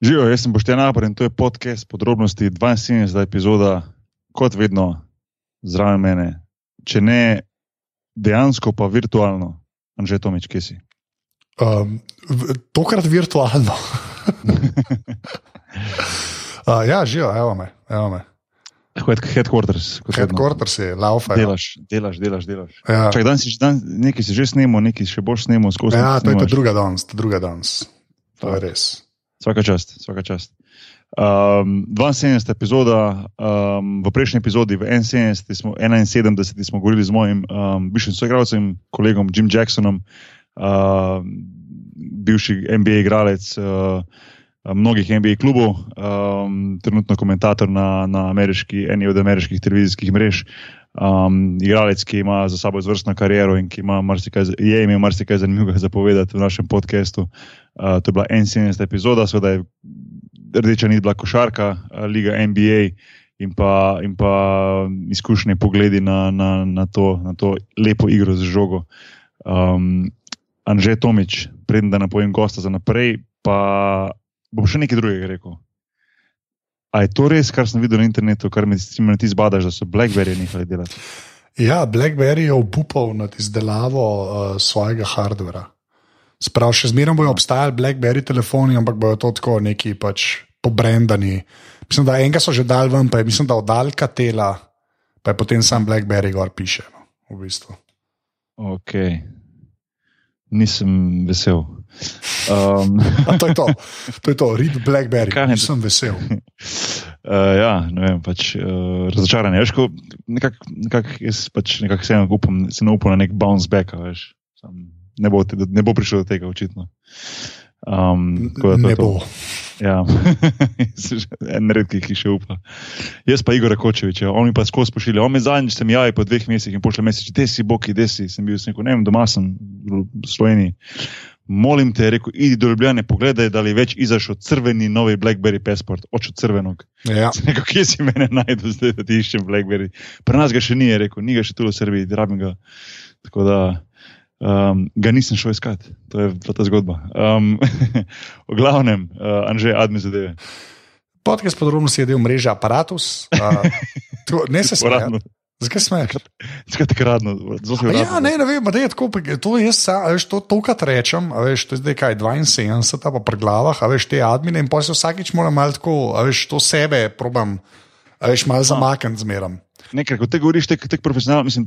Živijo, jaz sem Boštjan Apar in to je podcast podrobnosti 72. epizoda, kot vedno, zraven mene. Če ne dejansko, pa virtualno, Anže Tomič, kje si? Um, tokrat virtualno. uh, ja, živijo, evo me. Evo me. Headquarters. Headquarters je, laufa. Delaš, delaš, delaš. delaš. Ja. Čak, dan si, dan, nekaj si že snimil, nekaj še boš snimil skozi. Ja, to je ta druga danes, ta druga danes. To je res. Svaka čast, svaka čast. Um, 72. epizoda, um, v prejšnji epizodi, v 71. Smo, 71. smo govorili z mojim um, bivšim soigralcem, kolegom Jim Jacksonom, uh, bivši NBA igralec uh, mnogih NBA klubov, um, trenutno komentator na, na ameriški, eni od ameriških televizijskih mrež. Um, igralec, ki ima za sabo izvrstno kariero in ki ima marsikaj, je imel marsikaj zanimivega za povedati v našem podkastu. Uh, to je bila 71. epizoda, seveda je rdeča nit bila košarka, uh, Liga NBA in pa, in pa izkušnje pogledi na, na, na, to, na to lepo igro z žogo. Um, Anže Tomič, predem da napovem gosta za naprej, pa bom še nekaj drugega rekel. A je to res, kar sem videl na internetu, kar me ti zbadaš, da so Blackberry nehali delati? Ja, Blackberry je upal nad izdelavo uh, svojega hardvera. Sprav, še zmeraj bojo obstajali Blackberry telefoni, ampak bojo to tako neki pač pobrendani. Mislim, da enega so že dal ven, pa je mislim, da oddalka tela, pa je potem sam Blackberry gor piše. No, v bistvu. Ok, nisem vesel. Um. to je to, to je to, read Blackberry, kaj nisem vesel. Uh, ja, ne vem, pač uh, razočaran je. Nekako nekak, jaz pač nekak se ne upam, se ne upam na nek bounce back, veš. Sam, ne, bo, ne bo prišlo do tega, očitno. Um, to ne to. bo. Ja, en redki, ki še upa. Jaz pa Igor Kočevič, ja. on mi pa skozi pošilja. On mi zadnjič sem javi po dveh mesecih in pošlje mesec, da si boki, da si, sem bil neko, ne vem, doma sem v Sloveniji. Molim te, rekel, idi do Ljubljana, pogledaj, da je več izašel crveni novi Blackberry passport, oče crvenog. Ja. Rekel, kje si mene najdel, zdaj da ti iščem Blackberry. Pri nas ga še ni, rekel, ni ga še tu v Srbiji, rabim ga. Tako da um, ga nisem šel iskat, to je ta zgodba. Um, v glavnem, uh, Anže, admi zadeve. Podcast podrobnosti je del mreže Apparatus. Uh, to, ne se smejati. Zakaj smeješ? Zakaj tako radno? Ja, ne, ne vem, da je tako. To jaz, veš, to, to kar rečem, veš, to je zdaj kaj 72, pa pri glavah, veš, te admine in pa se vsakič moram malo tako, veš, to sebe probam, veš, malo zamakniti zmeram. Nekaj, ko te govoriš, tako tek profesionalno, mislim,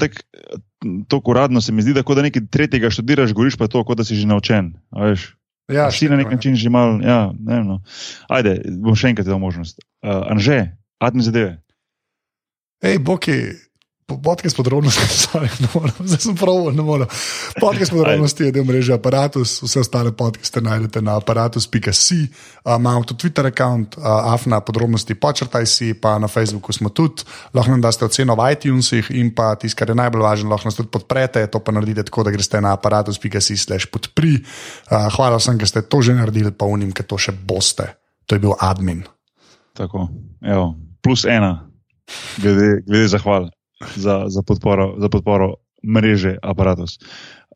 tako uradno se mi zdi, da kot da nekaj tretjega študiraš, govoriš pa to, kot da si že naučen. Ja, si na nek način že mal, ja, ne vem. No. Ajde, bom še enkrat dal možnost. Uh, Anže, admin zadeve. Hej, Boki, podcast podrobnosti, sorry, ne morem, zdaj sem prav, ne morem. Podcast podrobnosti je del mreže Apparatus, vse ostale podcaste najdete na aparatus.ca. Uh, imamo tudi Twitter račun, uh, afna podrobnosti, počrtaj si, pa na Facebooku smo tudi, lahko nam daste oceno v iTunesih in pa tisto, kar je najbolj važno, lahko nas tudi podprete, to pa naredite tako, da greste na aparatus.ca slash podpri. Uh, hvala vsem, ki ste to že naredili, pa unim, ki to še boste. To je bil admin. Tako, evo, plus ena, glede, glede zahval za, za, podporo, za podporo mreže Apparatus.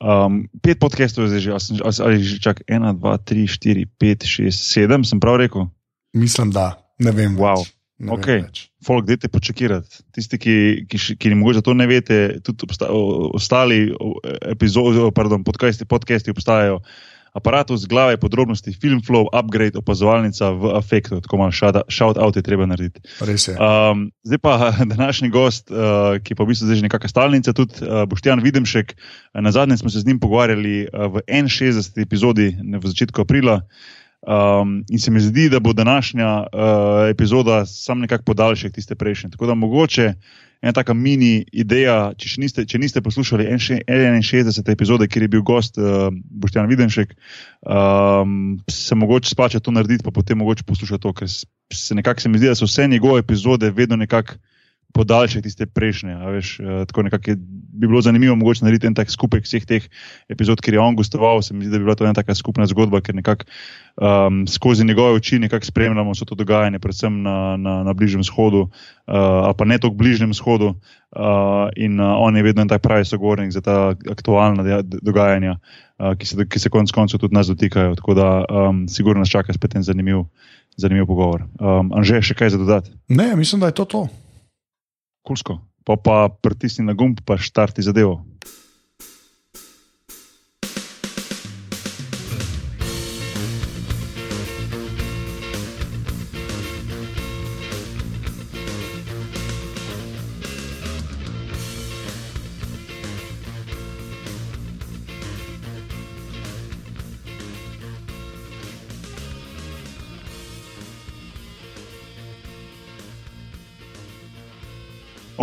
Um, pet podcastov je zdaj že, ali, ali že čak ena, dva, tri, štiri, pet, šest, sedem, sem prav rekel? Mislim, da ne vem. Wow. Ne ok, vem več. folk, dajte počakirati. Tisti, ki, ki, ki mogoče to ne veste, tudi obsta, o- ostali epizodi, pardon, podcasti, podcasti obstajajo. Aparatus, glave, podrobnosti, film flow, upgrade, opazovalnica v afektu, tako malo shout out je treba narediti. Res je. Um, zdaj pa današnji gost, uh, ki pa v bistvu zdaj že nekakšna stalnica, tudi uh, Boštjan Videmšek. Na zadnje smo se z njim pogovarjali uh, v 61. epizodi ne, v začetku aprila. Um, in se mi zdi, da bo današnja uh, epizoda sam nekako podaljšek tiste prejšnje. Tako da mogoče ena taka mini ideja, če, niste, če niste poslušali 61. epizode, kjer je bil gost uh, Boštjan Videnšek, um, se mogoče splača to narediti, pa potem mogoče poslušati to, ker se se mi zdi, da so vse njegove epizode vedno nekako podaljšek tiste prejšnje. Veš, eh, tako nekako je, bi bilo zanimivo mogoče narediti en tak skupek vseh teh epizod, kjer je on gostoval. Se mi zdi, da bi bila to ena taka skupna zgodba, ker nekako um, skozi njegove oči nekako spremljamo vse to dogajanje, predvsem na, na, na Bližnjem vzhodu, uh, ali pa ne toliko Bližnjem vzhodu. Uh, in uh, on je vedno en tak pravi sogovornik za ta aktualna dogajanja, uh, ki, se, ki se konec koncev tudi nas dotikajo. Tako da um, sigurno nas čaka spet en zanimiv, zanimiv pogovor. Um, Anže, še kaj za dodati? Ne, mislim, da je to to. Kulsko. Pa pa pritisni na gumb, pa štarti zadevo.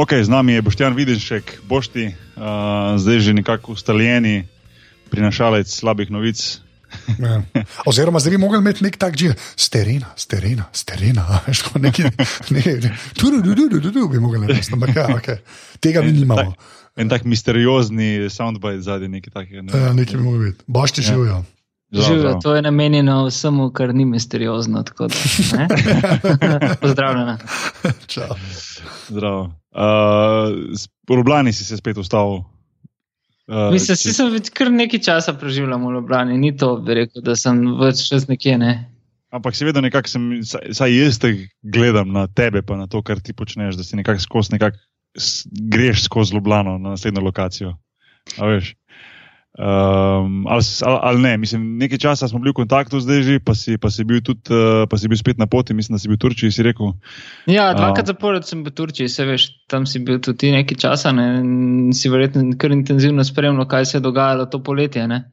Ok, z nami je Boštjan Videnšek, Bošti, uh, zdaj že nekako ustaljeni prinašalec slabih novic. Ja. Oziroma, zdaj bi mogli imeti nek tak žir, sterena, sterena, sterena. Nekaj, nekaj, tu, tu, tu, tu, tu, tu bi mogli narediti, ampak ja, okay. tega mi nimamo. En tak misteriozni soundbite zadnji, nekaj takega. Ne? Ja, nekaj bi mogli biti. Bošti. Ja. Živijo, to je namenjeno vsemu, kar ni misteriozno. Da, Pozdravljena. Čau. Zdravo. Uh, v Ljubljani si se spet ustavil. Uh, Mislim, če... sem kar nekaj časa preživljal v Ljubljani, ni to, bi rekel, da sem več čas nekje. Ne? Ampak seveda, nekako sem, saj jaz te gledam na tebe, pa na to, kar ti počneš, da si nekako skozi nekak greš skozi Ljubljano na naslednjo lokacijo. A veš? Um, ali, ali, ali ne, mislim, nekaj časa smo bili v kontaktu zdaj že, pa si, pa si, bil, tudi, uh, pa si bil spet na poti, mislim, da si bil v Turčiji, si rekel. Ja, dvakrat uh, zapored sem bil v Turčiji, se veš, tam si bil tudi nekaj časa ne, in si verjetno kar intenzivno spremljal, kaj se je dogajalo to poletje. Ne.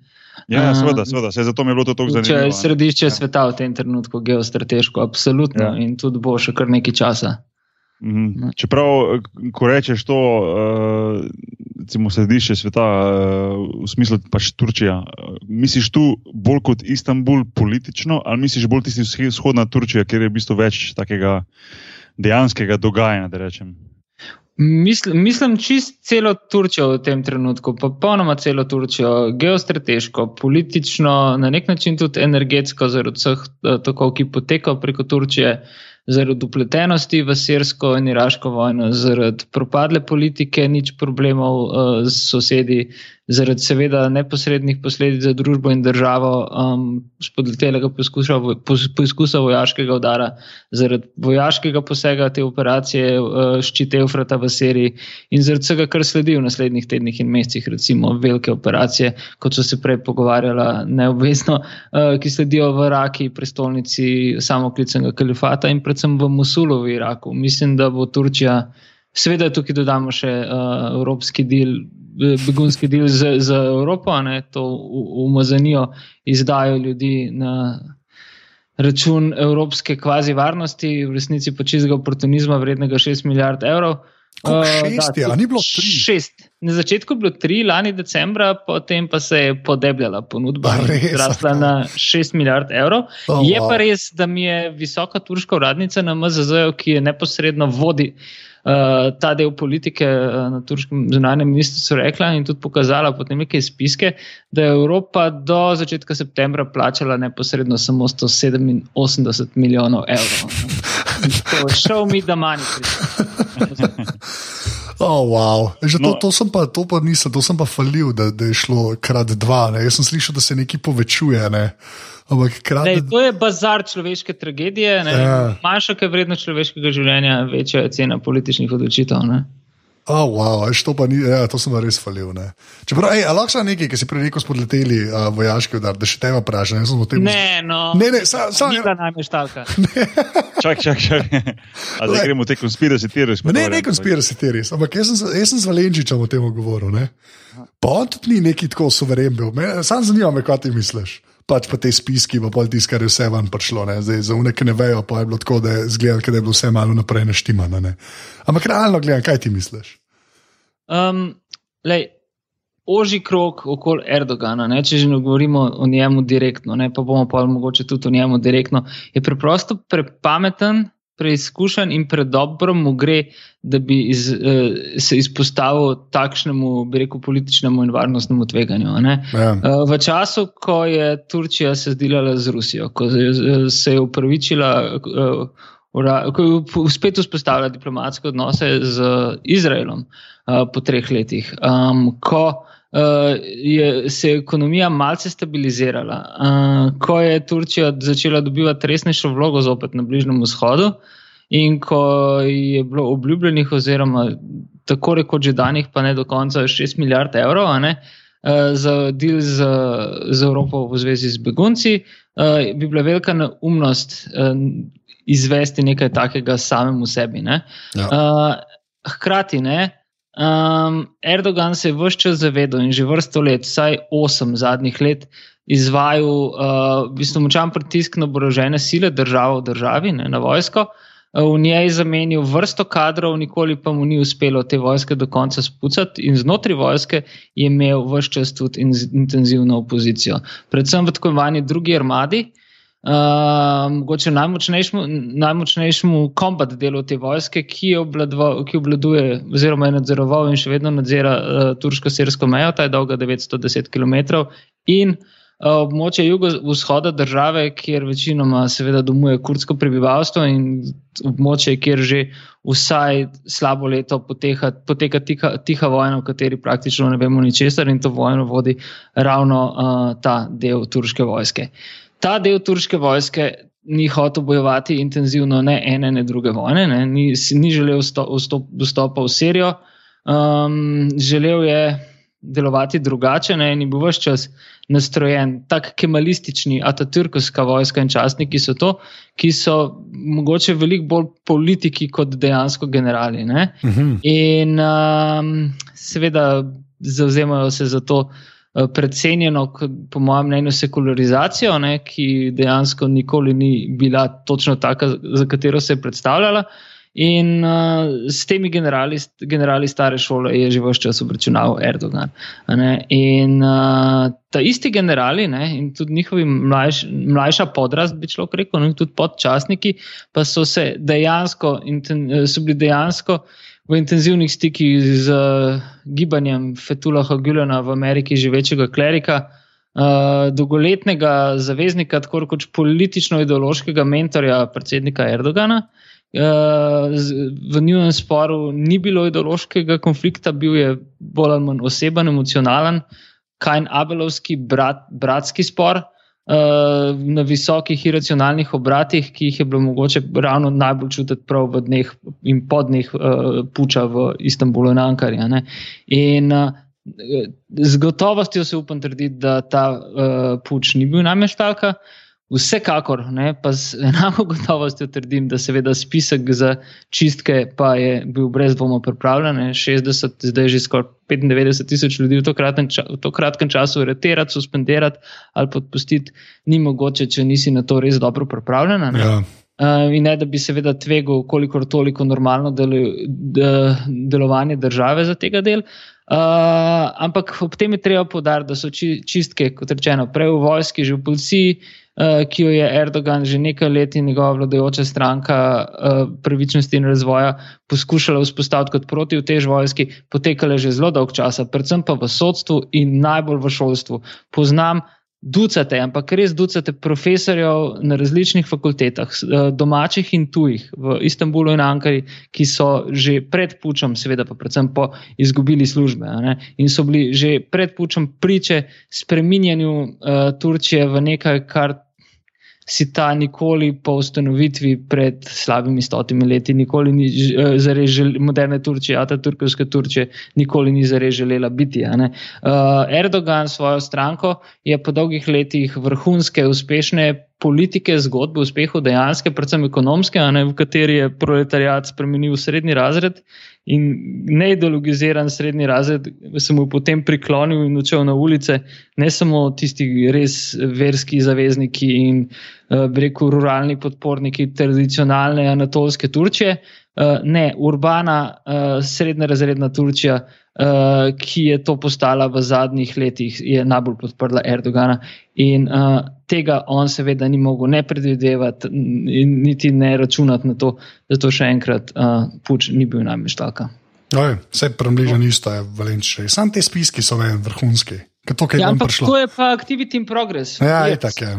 Ja, seveda, seveda, se zato mi je bilo to tako zanimivo. Če je središče ja. sveta v tem trenutku geostrateško, absolutno ja. in tudi bo še kar nekaj časa. Mhm. Čeprav, ko rečeš to, uh, središče sveta, uh, v smislu pač Turčija, uh, misliš tu bolj kot Istanbul politično, ali misliš bolj tisti vzhodna Turčija, kjer je v bistvu več takega dejanskega dogajanja? Mislim, mislim čist celo Turčijo v tem trenutku, pa ponoma celo Turčijo, geostrateško, politično, na nek način tudi energetsko, zaradi vseh tokov, ki potekajo preko Turčije zaradi upletenosti v sirsko in iraško vojno, zaradi propadle politike, nič problemov uh, s sosedi, zaradi seveda neposrednih posledic za družbo in državo, um, spodletelega poskusa, poskusa vojaškega udara, zaradi vojaškega posega te operacije uh, ščite Eufrata v Siriji in zaradi vsega, kar sledi v naslednjih tednih in mesecih, recimo velike operacije, kot so se prej pogovarjala neobvezno, uh, ki sledijo v Raki, prestolnici samoklicnega kalifata in predvsem v Mosulu v Iraku. Mislim, da bo Turčija. Seveda, tukaj dodamo še uh, evropski del, begunski del z, z Evropo, ne, to umazanijo, izdajo ljudi na račun evropske kvazi varnosti, v resnici pa čistega oportunizma vrednega 6 milijard evrov. Uh, šest, da, ni bilo tri. Šest. Na začetku je bilo tri, lani decembra, potem pa se je podebljala ponudba zrasla na 6 milijard evrov. Oh, je wow. pa res, da mi je visoka turška uradnica na MZZ, ki je neposredno vodi uh, ta del politike uh, na turškem zunanjem ministrstvu rekla in tudi pokazala potem neke spiske, da je Evropa do začetka septembra plačala neposredno samo 187 milijonov evrov. Šel mi, da manj. Oh, wow. Že to, no. to, sem pa, to pa nisem, to sem pa falil, da, da je šlo krat dva. Ne. Jaz sem slišal, da se nekaj povečuje. Ne. Ampak, krat... Lej, to je bazar človeške tragedije. Ja. Manjša je vrednost človeškega življenja, večja je cena političnih odločitev. Ne. Oh, wow, to, ni, ja, to sem res falil. Ne. Čeprav, ej, lahko še nekaj, ki si prej rekel, spodleteli uh, vojaški udar, da še tebe vprašam. Ne, no, ne, ne, sa, sa, ne, najme štalka. čak, čak, čak. A zdaj gremo te konspiracije teorije. Ne, ne, konspiracije teorije, ampak jaz sem, jaz sem z Valenčičem o tem govoril. Ne. Pa on tudi ni neki tako suveren bil. Sam zanima me, kaj ti misliš pač pa te spiski, pa pol tiskar je vse van prišlo. Ne? Zdaj, za unek ne vejo, pa je bilo tako, da je zgledalo, da je bilo vse malo naprej naštimano. Ampak realno gledam, kaj ti misliš? Um, lej, oži krok okoli Erdogana, ne? če že ne govorimo o njemu direktno, ne? pa bomo pa mogoče tudi o njemu direktno, je preprosto prepameten preizkušen in predobro mu gre, da bi iz, uh, se izpostavil takšnemu, bi rekel, političnemu in varnostnemu tveganju. Ja. Uh, v času, ko je Turčija se zdelala z Rusijo, ko se je upravičila. Ko je spet vzpostavila diplomatske odnose z Izraelom uh, po treh letih, um, ko uh, je, se je ekonomija malce stabilizirala. Uh, ko je Turčija začela dobivati resnejšo vlogo zopet na Bližnjem vzhodu in ko je bilo obljubljenih, oziroma tako rekoč že danih, pa ne do konca, 6 milijard evrov. Ne, uh, Za del z, z Evropo v zvezi z begunci, uh, bi bila velika neumnost uh, izvesti nekaj takega samemu sebi. Ja. Uh, hkrati, ne, Um, Erdogan se je vse čas zavedal in že vrsto let, vsaj osem zadnjih let, izvajal uh, v bistvu močan pritisk na oborožene sile države v državi, ne, na vojsko. V njej je zamenil vrsto kadrov, nikoli pa mu ni uspelo te vojske do konca spucati, in znotraj vojske je imel vse čas tudi intenzivno opozicijo. Predvsem v tako imenovani drugi armadi, uh, uh, mogoče najmočnejšemu, najmočnejšemu kombat delu te vojske, ki, ki obladuje, oziroma je nadzoroval in še vedno nadzira uh, turško-sirsko mejo, ta je dolga 910 km. In uh, območje jugovzhoda države, kjer večinoma seveda domuje kurdsko prebivalstvo in območje, kjer že vsaj slabo leto poteka, poteka tiha, tiha vojna, v kateri praktično ne vemo ničesar in to vojno vodi ravno uh, ta del turške vojske. Uh, ta del turške vojske ni hotel bojevati intenzivno, ne ene, ne druge vojne, ne, ni, ni želel vstopa v Sirijo, um, želel je delovati drugače ne, in bil vse čas nastrojen, tako kemalistični, atatürkovska vojska in častniki so to, ki so mogoče veliko bolj politiki kot dejansko generali. Uh mhm. -huh. In um, seveda zauzemajo se za to. Eh, precenjeno, po mojem mnenju, sekularizacijo, ne, ki dejansko nikoli ni bila točno taka, za katero se je predstavljala. In uh, s temi generali, generali stare šole je že vse čas obračunal Erdogan. In uh, ta isti generali ne, in tudi njihovi mlajš, mlajša podrast, bi človek rekel, in tudi podčasniki, pa so se dejansko, so bili dejansko v intenzivnih stikih z uh, gibanjem Fetulaha Gülena v Ameriki, živečega klerika, uh, dolgoletnega zaveznika, tako kot politično-ideološkega mentorja predsednika Erdogana. Uh, v njihovem sporu ni bilo ideološkega konflikta, bil je bolj ali manj oseben, emocionalen, kajn abelovski brat, bratski spor. Eh, na visokih iracionalnih obratih, ki jih je bilo mogoče ravno najbolj čutiti prav v dneh in po dneh uh, puča v Istanbulu in Ankari. In uh, z gotovostjo se upam trditi, da ta uh, puč ni bil nameštalka. Vsekakor, ne, pa z enako gotovostjo trdim, da seveda spisek za čistke pa je bil brez dvoma pripravljen. 60, zdaj že skoraj 95 tisoč ljudi v to, kratkem, v to kratkem času reterati, suspendirati ali podpustiti, ni mogoče, če nisi na to res dobro pripravljen. Ja. Uh, in ne, da bi seveda tvegal, kolikor toliko normalno delu, de, delovanje države za tega del. Uh, ampak ob tem je treba podariti, da so či, čistke, kot rečeno, prej v vojski, že v policiji. Eh, ki jo je Erdogan že nekaj let in njegova vladajoča stranka uh, pravičnosti in razvoja poskušala vzpostaviti kot proti v tež vojski, potekale že zelo dolg časa, predvsem pa v sodstvu in najbolj v šolstvu. Poznam ducate, ampak res ducate profesorjev na različnih fakultetah, uh, domačih in tujih, v Istanbulu in Ankari, ki so že pred pučem, seveda pa predvsem po izgubili službe in so bili že pred pučem priče spreminjanju uh, Turčije v nekaj, kar si ta nikoli po ustanovitvi pred slabimi stotimi leti, nikoli ni uh, zares želela, moderne Turčije, ta turkovska Turčija, nikoli ni zares želela biti. Uh, Erdogan svojo stranko je po dolgih letih vrhunske, uspešne politike, zgodbe uspehu, dejanske, predvsem ekonomske, ne, v kateri je proletariat spremenil srednji razred in neideologiziran srednji razred, se mu je potem priklonil in učil na ulice, ne samo tisti res verski zavezniki in uh, rekel ruralni podporniki tradicionalne anatolske Turčije. Uh, ne, urbana, uh, srednja razredna Turčija, uh, ki je to postala v zadnjih letih, je najbolj podprla Erdogana. In uh, tega on seveda ni mogel ne predvidevati, niti ne računati na to, da to še enkrat uh, puč ni bil nameštalka. Vse premližen isto je valenče. Sam te spiski so vem, vrhunski. To, ja, ampak to je pa activity in progress. Ja, je tako.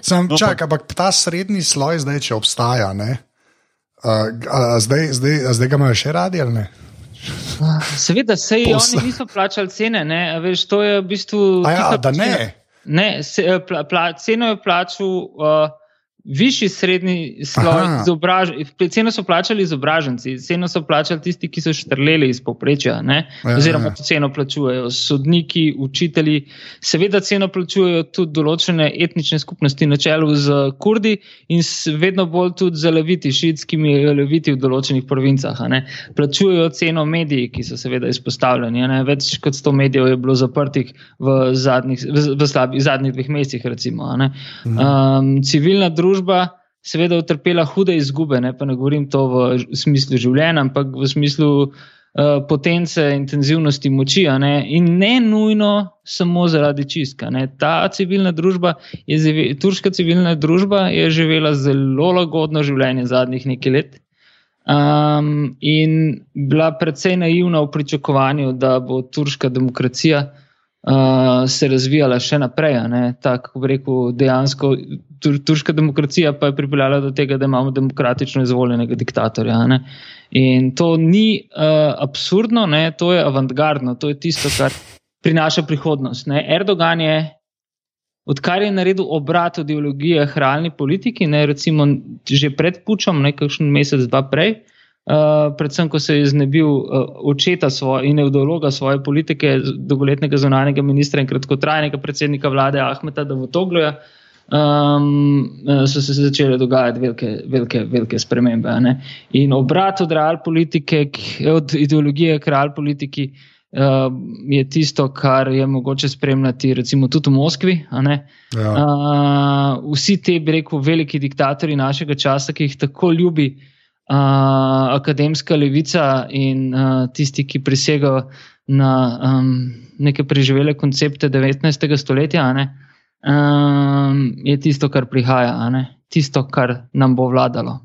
Sam no, čakaj, ampak ta srednji sloj zdaj, če obstaja, uh, a, a zdaj, zdaj, a zdaj ga imajo še radi ali ne? Seveda, sej Posla- oni niso plačali cene, ne, veš, to je v bistvu. A ja, da ne. Ne, se, eh, pla, pla, ceno je plačal uh, višji srednji sloj, izobraž, ceno so plačali izobraženci, ceno so plačali tisti, ki so štrleli iz povprečja, ne, Ja, oziroma ja. ceno plačujejo sodniki, učitelji. Seveda ceno plačujejo tudi določene etnične skupnosti na čelu z Kurdi in vedno bolj tudi z leviti, šiitskimi leviti v določenih provincah. Plačujejo ceno mediji, ki so seveda izpostavljeni. ne. Več kot 100 medijev je bilo zaprtih v zadnjih, v, v slabih, zadnjih dveh mesecih. Recimo, um, civilna družba. Seveda, utrpela hude izgube, ne, pa ne govorim to v smislu življenja, ampak v smislu uh, potence, intenzivnosti moči, ne, in ne nujno samo zaradi čistka. Ne. Ta civilna družba, je, turška civilna družba, je živela zelo lagodno življenje zadnjih nekaj let. Um, in bila precej naivna v pričakovanju, da bo turška demokracija uh, se razvijala še naprej. Tako rekel, dejansko tur, turška demokracija pa je pripeljala do tega, da imamo demokratično izvoljenega diktatorja. ne. In to ni uh, absurdno, ne, to je avantgardno, to je tisto, kar prinaša prihodnost. Ne. Erdogan je, odkar je naredil obrat v ideologiji realni politiki, ne, recimo že pred pučom, nekakšen mesec, dva prej. Uh, predvsem, ko se je znebil uh, očeta svoje in ideologa svoje politike, dolgoletnega zunanjega ministra in kratkotrajnega predsednika vlade Ahmeta Davutogluja, um, eh, so se začele dogajati velike, velike, velike spremembe. ne. In obrat od real politike, k, od ideologije k real politiki uh, je tisto, kar je mogoče spremljati, recimo tudi v Moskvi. Ja. Uh, vsi ti, bi rekel, veliki diktatori našega časa, ki jih tako ljubi uh, akademska levica in uh, tisti, ki prisegajo na um, neke preživele koncepte 19. stoletja, ne, um, je tisto, kar prihaja, ne, tisto, kar nam bo vladalo.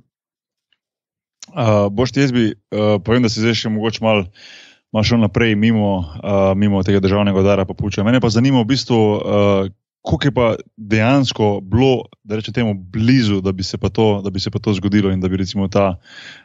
Uh, boš ti jaz bi, uh, povem, da si zdaj še mogoče mal, mal šel naprej mimo, uh, mimo tega državnega udara pa puča. Mene pa zanima v bistvu, uh, koliko je pa dejansko bilo, da rečem temu, blizu, da bi se pa to, bi se pa to zgodilo in da bi recimo ta,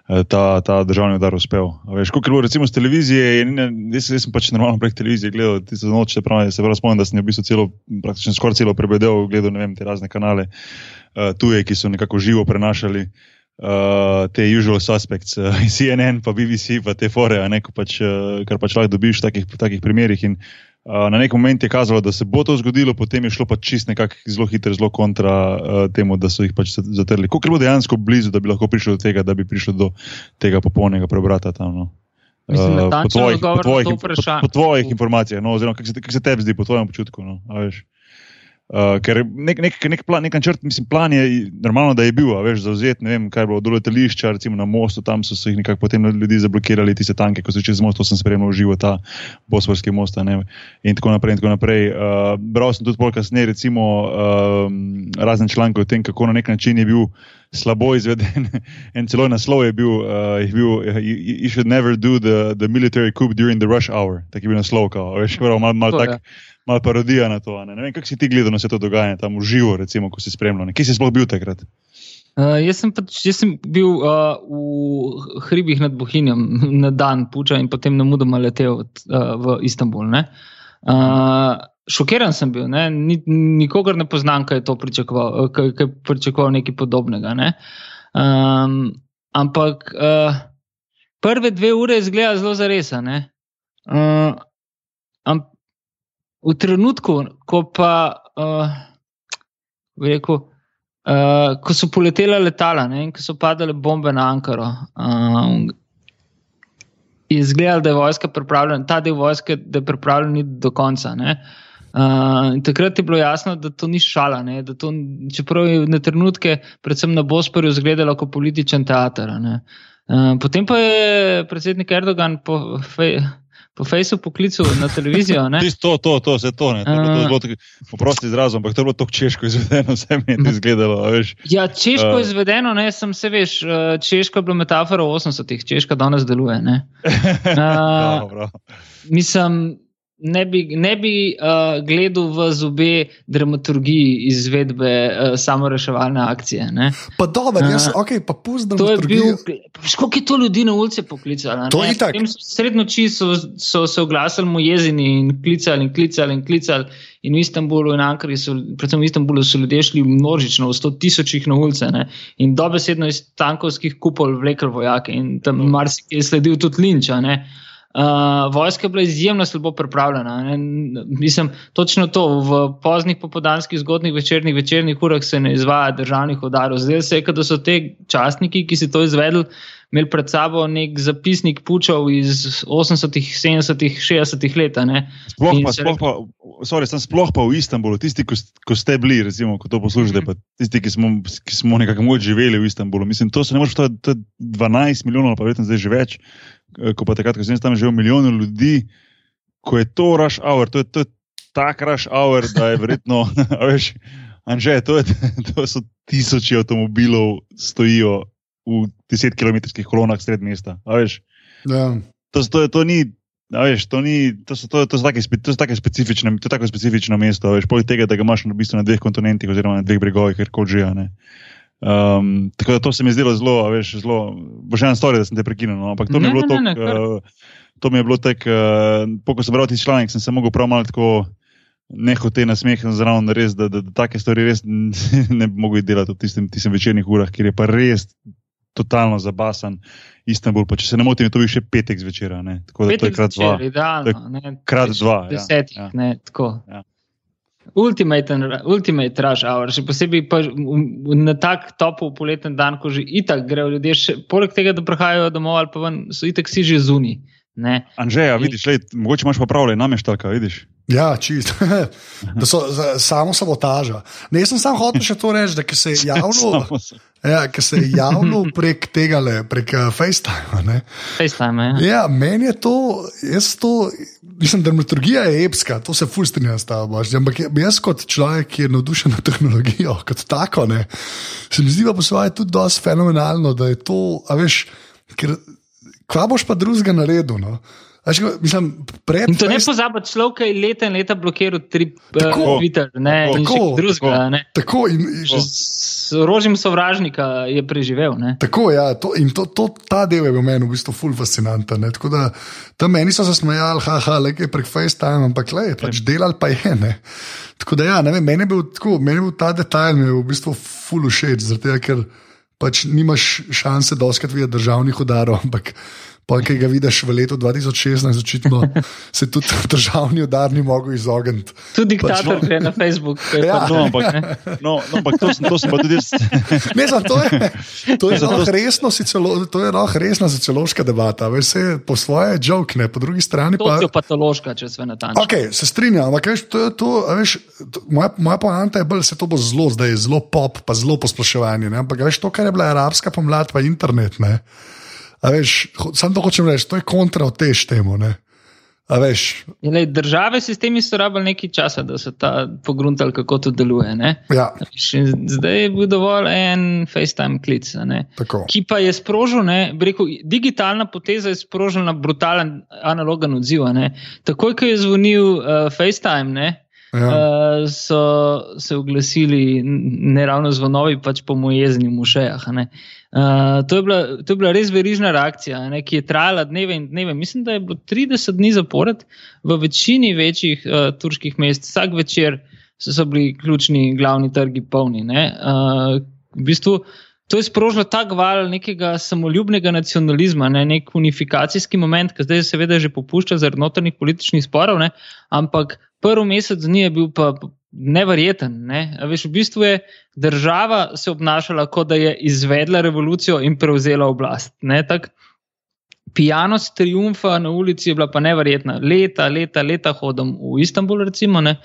eh, ta, ta državni udar uspel. Veš, koliko je bilo recimo z televizije, je, jaz, jaz sem pač normalno prek televizije gledal tisto noč, čeprav se prav spomnim, da sem v bistvu celo, praktično skoraj celo prebedel, gledal ne vem, te razne kanale uh, tuje, ki so nekako živo prenašali uh, te usual suspects, uh, CNN, pa BBC, pa te fore, ne, pač, uh, kar pač lahko dobiš v takih, takih primerih. In, uh, na nek moment je kazalo, da se bo to zgodilo, potem je šlo pač čist nekako zelo hitro, zelo kontra uh, temu, da so jih pač zatrli. Koliko je bilo dejansko blizu, da bi lahko prišlo do tega, da bi prišlo do tega popolnega preobrata tam? No? Mislim, Uh, po tvojih, po tvojih, po, po, tvojih informacijah, no, oziroma kako se, kak se tebi zdi, po tvojem občutku. No. Uh, ker nek, nek, nek, plan, nek načrt, mislim, plan je normalno, da je bil, a veš, zauzet, ne vem, kaj je bilo do letališča, recimo na mostu, tam so se jih nekako potem ljudi zablokirali, tiste tanke, ko so čez most, to sem spremljal živo, ta Bosforski most, ne, in tako naprej. In tako naprej. Uh, bral sem tudi bolj kasneje, recimo, um, razne članke o tem, kako na nek način je bil slabo izveden. En celo naslov je bil, uh, je bil you, you should never do the, the military coup during the rush hour. Tak je bil naslov, kao, veš, malo mal, mal To, tak. ja. Malo parodija na to. Ne, ne vem, kako si ti gledal na vse to dogajanje tam v živo, recimo, ko si spremljal. ne? Kje si sploh bil takrat? Uh, jaz, sem pač, jaz sem bil uh, v hribih nad Bohinjem na dan puča in potem na mudoma letel uh, v Istanbul. ne. Uh, šokiran sem bil, ne? Ni, nikogar ne poznam, kaj je to pričakoval, kaj, kaj je pričakoval nekaj podobnega. Ne? Um, ampak uh, prve dve ure izgleda zelo zaresane. Uh, am, v trenutku, ko pa, uh, rekel, Uh, ko so poletela letala ne, in ko so padale bombe na Ankaro, um, je izgledalo, da je vojska pripravljena, ta del vojske, da je pripravljen iti do konca. ne. Uh, takrat je bilo jasno, da to ni šala. Ne, da to, čeprav je na trenutke, predvsem na Bosporu, izgledalo kot političen teater. ne. Uh, potem pa je predsednik Erdogan po, fej, po Facebooku poklical na televizijo. to, to, to, vse to. Ne, to, je bilo- to je bilo tako, poprosti izrazom, ampak to je bilo tako češko izvedeno, vse mi je to izgledalo. Veš. Ja, češko uh, izvedeno, ne, sem se veš, eh, češko je bila metafora v 80-ih, češka danes deluje. ne. Bravo, bravo. Mislim, ne bi, ne bi uh, gledal v zobe dramaturgiji izvedbe uh, samoreševalne akcije. Ne? Pa dobro, jaz, uh, ok, pa pusti To je bil, koliko je to ljudi na ulici poklicalo? To je itak. Srednoči so, so se oglasili mu jezini in klicali in klicali in klicali. In v Istanbulu in Ankari, so, predvsem v Istanbulu, so ljudje šli množično, v sto tisočih na ulice ne? in dobesedno iz tankovskih kupol vlekli vojake in tam marsikaj je sledil tudi linča. ne. Uh, vojska je bila izjemno slabo pripravljena. Ne? Mislim, točno to. V poznih popodanskih, zgodnih večernih, večernih urah se ne izvaja državnih udarov. Zdaj se je, da so te častniki, ki so to izvedli, imeli pred sabo nek zapisnik pučov iz 80-ih, 70-ih, 60-ih let. Sploh In pa, se sploh pa, sorry, sploh pa v Istanbulu, tisti, ko, ko ste bili, recimo, ko to poslušate, Mhm. pa tisti, ki smo, ki smo nekako živeli v Istanbulu. Mislim, to se ne moreš, to, je- to je 12 milijonov, pa verjetno zdaj že več, ko pa takrat, ko sem tam živel, milijon ljudi, ko je to rush hour, to je, to je tak rush hour, da je verjetno, veš, Anže, to, je, to so tisoči avtomobilov stojijo v 10 km kolonah sred mesta. Ja. to, to, to ni. Veš, to, ni, to, so, to, to, so take, to, so take specifične, to je tako specifično mesto. poleg tega, da ga imaš na, v bistvu na dveh kontinentih, oziroma na dveh bregovih, ker kot že. ne. Um, tako da to se mi je zdelo zelo, veš, zelo. Boš ena stvar, da sem te prekinil. No, ampak to mi je Ne, bilo ne, ne, tako. ne. Uh, to mi je bilo tako, uh, ko sem bral ti članek, sem se mogel prav malo tako. Nehote na smeh, zraven res, da, da, da take stvari res ne bi mogli delati v tistem, tistem večernih urah, kjer je pa res totalno zabasan Istanbul. Pa če se ne motim, je to bil še petek zvečer. ne. Tako da to je Petek krat dva. zvečer, idealno. Ne, krat Več dva, ja, Desetih, ja. ne, tako. Ja. Ultimate, and- ultimate rush hour, še posebej pa v- v- na tak topel poleten dan, ko že itak grejo ljudje, še, poleg tega, da prihajajo domov ali pa ven, so itak si že zunaj. Ne. Anžeja, vidiš, lej, mogoče imaš pa prav, nam je štalka, vidiš. Ja, čist. da so za- samo sabotaža. Ne, jaz sem samo hotel še to reči, da se je javno, ja, se je javno prek tega, le, prek uh, FaceTime. Ne, FaceTime, ja. ja, meni je to, jaz to, mislim, dramaturgija je epska, to se fulstrinja s tabo. Ampak jaz kot človek, ki je navdušen nad tehnologijo, kot tako, ne, se mi zdi pa po svoje tudi dosti fenomenalno, da je to, a veš, ker kva boš pa drugega naredil. No? A Veš, ko- mislim, pred In to ne pozabi, človek je leta in leta blokiral tri Tako, uh, Twitter, ne, tako, in tako, drugega. Tako in, in, S orožjem sovražnika je preživel. Ne. Tako, ja, to, in to, to, ta del je bil meni v bistvu ful fascinanten. ne. Tako da tam meni so se smejali, haha, le je prek FaceTime, ampak le, pač delal pa je. Ne. Tako da ja, ne vem, meni je bil, tako, meni je bil ta detajl je v bistvu ful všeč, zato ker pač nimaš šanse doskrat videti državnih udarov, ampak. Pa, ki ga vidiš v letu 2016, očitno se tudi državni udar ni mogel izogniti. Tudi diktator Pač- gre na Facebook. ko je Ja. pa- No, ampak, no, no, ampak to, sem, to sem pa tudi jaz. Ne, znam, to je, to je, lahko resno, sociolo, to je lahko resna sociološka debata. Veš, se po svoje joke, ne, po drugi strani pa. Sociopatološka, če sve natančno. Okay, se strinjam, ampak veš, to, je to, a veš, to, moja, moja poanta je bolj, da se to bo zelo, zdaj je zelo pop, pa zelo posploševanje. Ne? Ampak veš, to, kar je bila arabska pomlad, pa internet. Ne? Veš, sam to hočem reči, to je kontra od te štemo. Ne? A veš, Ja, lej, države, sistemi so rabili nekaj časa, da so ta pogruntali, kako to deluje. Ne? ja, Zdaj je bil dovolj en FaceTime klic. Ki pa je sprožil, ne, rekel, digitalna poteza je sprožila brutalen analogen odziv. ne. Takoj, ko je zvonil uh, FaceTime, ne, Ja. uh, so se oglasili ne ravno zvonovi, pač po mojezni v šejah. Uh, to, je bila, to je bila res verižna reakcija, ne, ki je trajala dneve in dneve. Mislim, da je bilo 30 dni zapored v večini večjih uh, turških mest, vsak večer so, so bili ključni glavni trgi polni. ne. Uh, v bistvu, To je sprožilo tak val nekega samoljubnega nacionalizma, ne, nek unifikacijski moment, ki zdaj seveda že popušča zaradi notranjih političnih sporov, ne, ampak prvi mesec dni je bil pa neverjeten. Ne. A Veš, v bistvu je država se obnašala, kot da je izvedla revolucijo in prevzela oblast. Tak, Pijanost triumfa na ulici je bila pa neverjetna. Leta, leta, leta hodim v Istanbul, recimo, ne,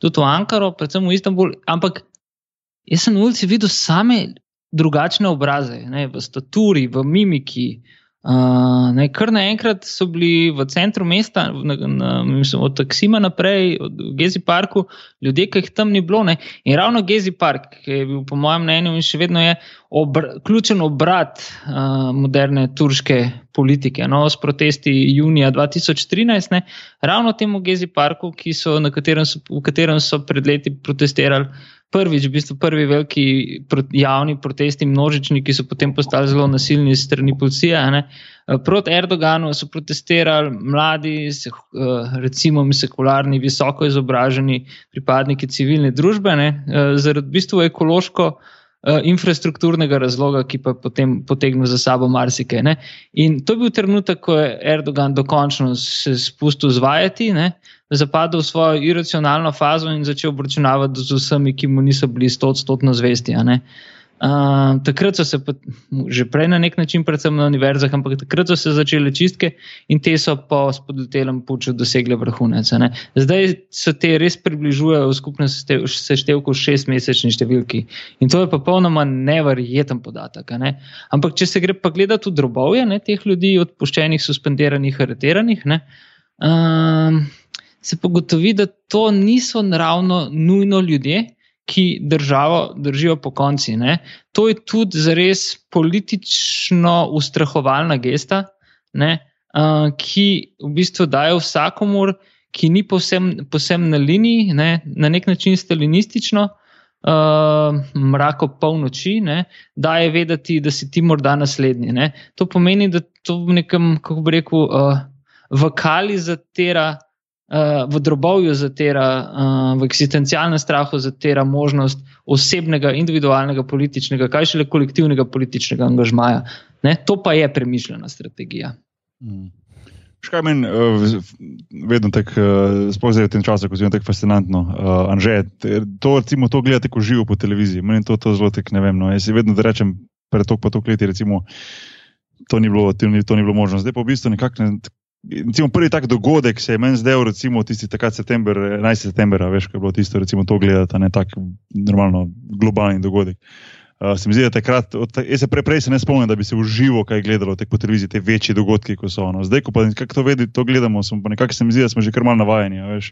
tudi v Ankaro, predvsem v Istanbul, ampak jaz sem na ulici videl same drugačne obraze, ne, v staturi, v mimiki. Uh, ne, kar naenkrat so bili v centru mesta, na, na, mislim, od Taksima naprej, od Gezi parku, ljudje, ki jih tam ni bilo. Ne. In ravno Gezi park, ki je bil, po mojem mnenju, in še vedno je obr ključen obrat uh, moderne turške politike. No, s protesti junija 2013, ne, ravno temu Gezi parku, so, katerem so, v katerem so pred leti protestirali prvič, v bistvu prvi veliki javni protesti, množični, ki so potem postali zelo nasilni strani policije. Ne. Proti Erdoganu so protestirali mladi, se, recimo sekularni, visoko izobraženi pripadniki civilne družbe, ne, zaradi v bistvu ekološko. Infrastrukturnega razloga, ki pa potem potegne za sabo marsikaj. Ne? In to je bil trenutek, ko je Erdogan dokončno se spustil zvajati, ne? zapadel v svojo iracionalno fazo in začel obračunavati z vsemi, ki mu niso bili stotodstotno zvesti. Uh, takrat so se, pa, že prej na nek način, predvsem na univerzah, ampak takrat so se začele čistke in te so po spodletelem puču dosegle vrhunec. Ne. Zdaj se te res približujejo v skupnem seštevku šestmesečni številki in to je popolnoma neverjeten podatek. Ne. Ampak če se gre pa gledati v drobovje ne, teh ljudi, odpuščenih, suspendiranih, areteranih. Ne, uh, se pogotovi, da to niso naravno nujno ljudje, ki državo držijo po konci. Ne. To je tudi zares politično ustrahovalna gesta, ne, uh, ki v bistvu daje vsakomur, ki ni posem, posem na liniji, ne, na nek način stalinistično. Uh, mrako polnoči, da je vedeti, da si ti morda naslednji. Ne. To pomeni, da to v nekem, kako bi rekel, uh, vokali zatera uh, v drobovju zatira, uh, v eksistencialnem strahu zatira možnost osebnega, individualnega političnega, kaj šele kolektivnega političnega angažmaja. Ne? To pa je premišljena strategija. Hmm. Škaj meni, uh, vedno tako, uh, sploh v tem času, ko je tako fascinantno. Uh, Anže, to, recimo, to gledate, ko živo po televiziji. Meni to, to zelo tek ne vem. No. Jaz vedno rečem, pred to pa to leti, recimo, to ni bilo, to ni, to ni bilo možno. Zdaj pa v bistvu nekako ne, Recimo, prvi tak dogodek se je meni zdel, recimo, tisti takrat september, 11. september, veš, kaj je bilo tisto, recimo, to gledati, ne tak normalno globalni dogodek. Uh, se mi zdi, da takrat, jaz se prej, prej se ne spomnim, da bi se v živo kaj gledalo po televiziji, te večje dogodke, kot so ono. Zdaj, ko pa nekako to, to gledamo, smo pa nekako se mi zdi, da smo že kar mal navajeni, veš.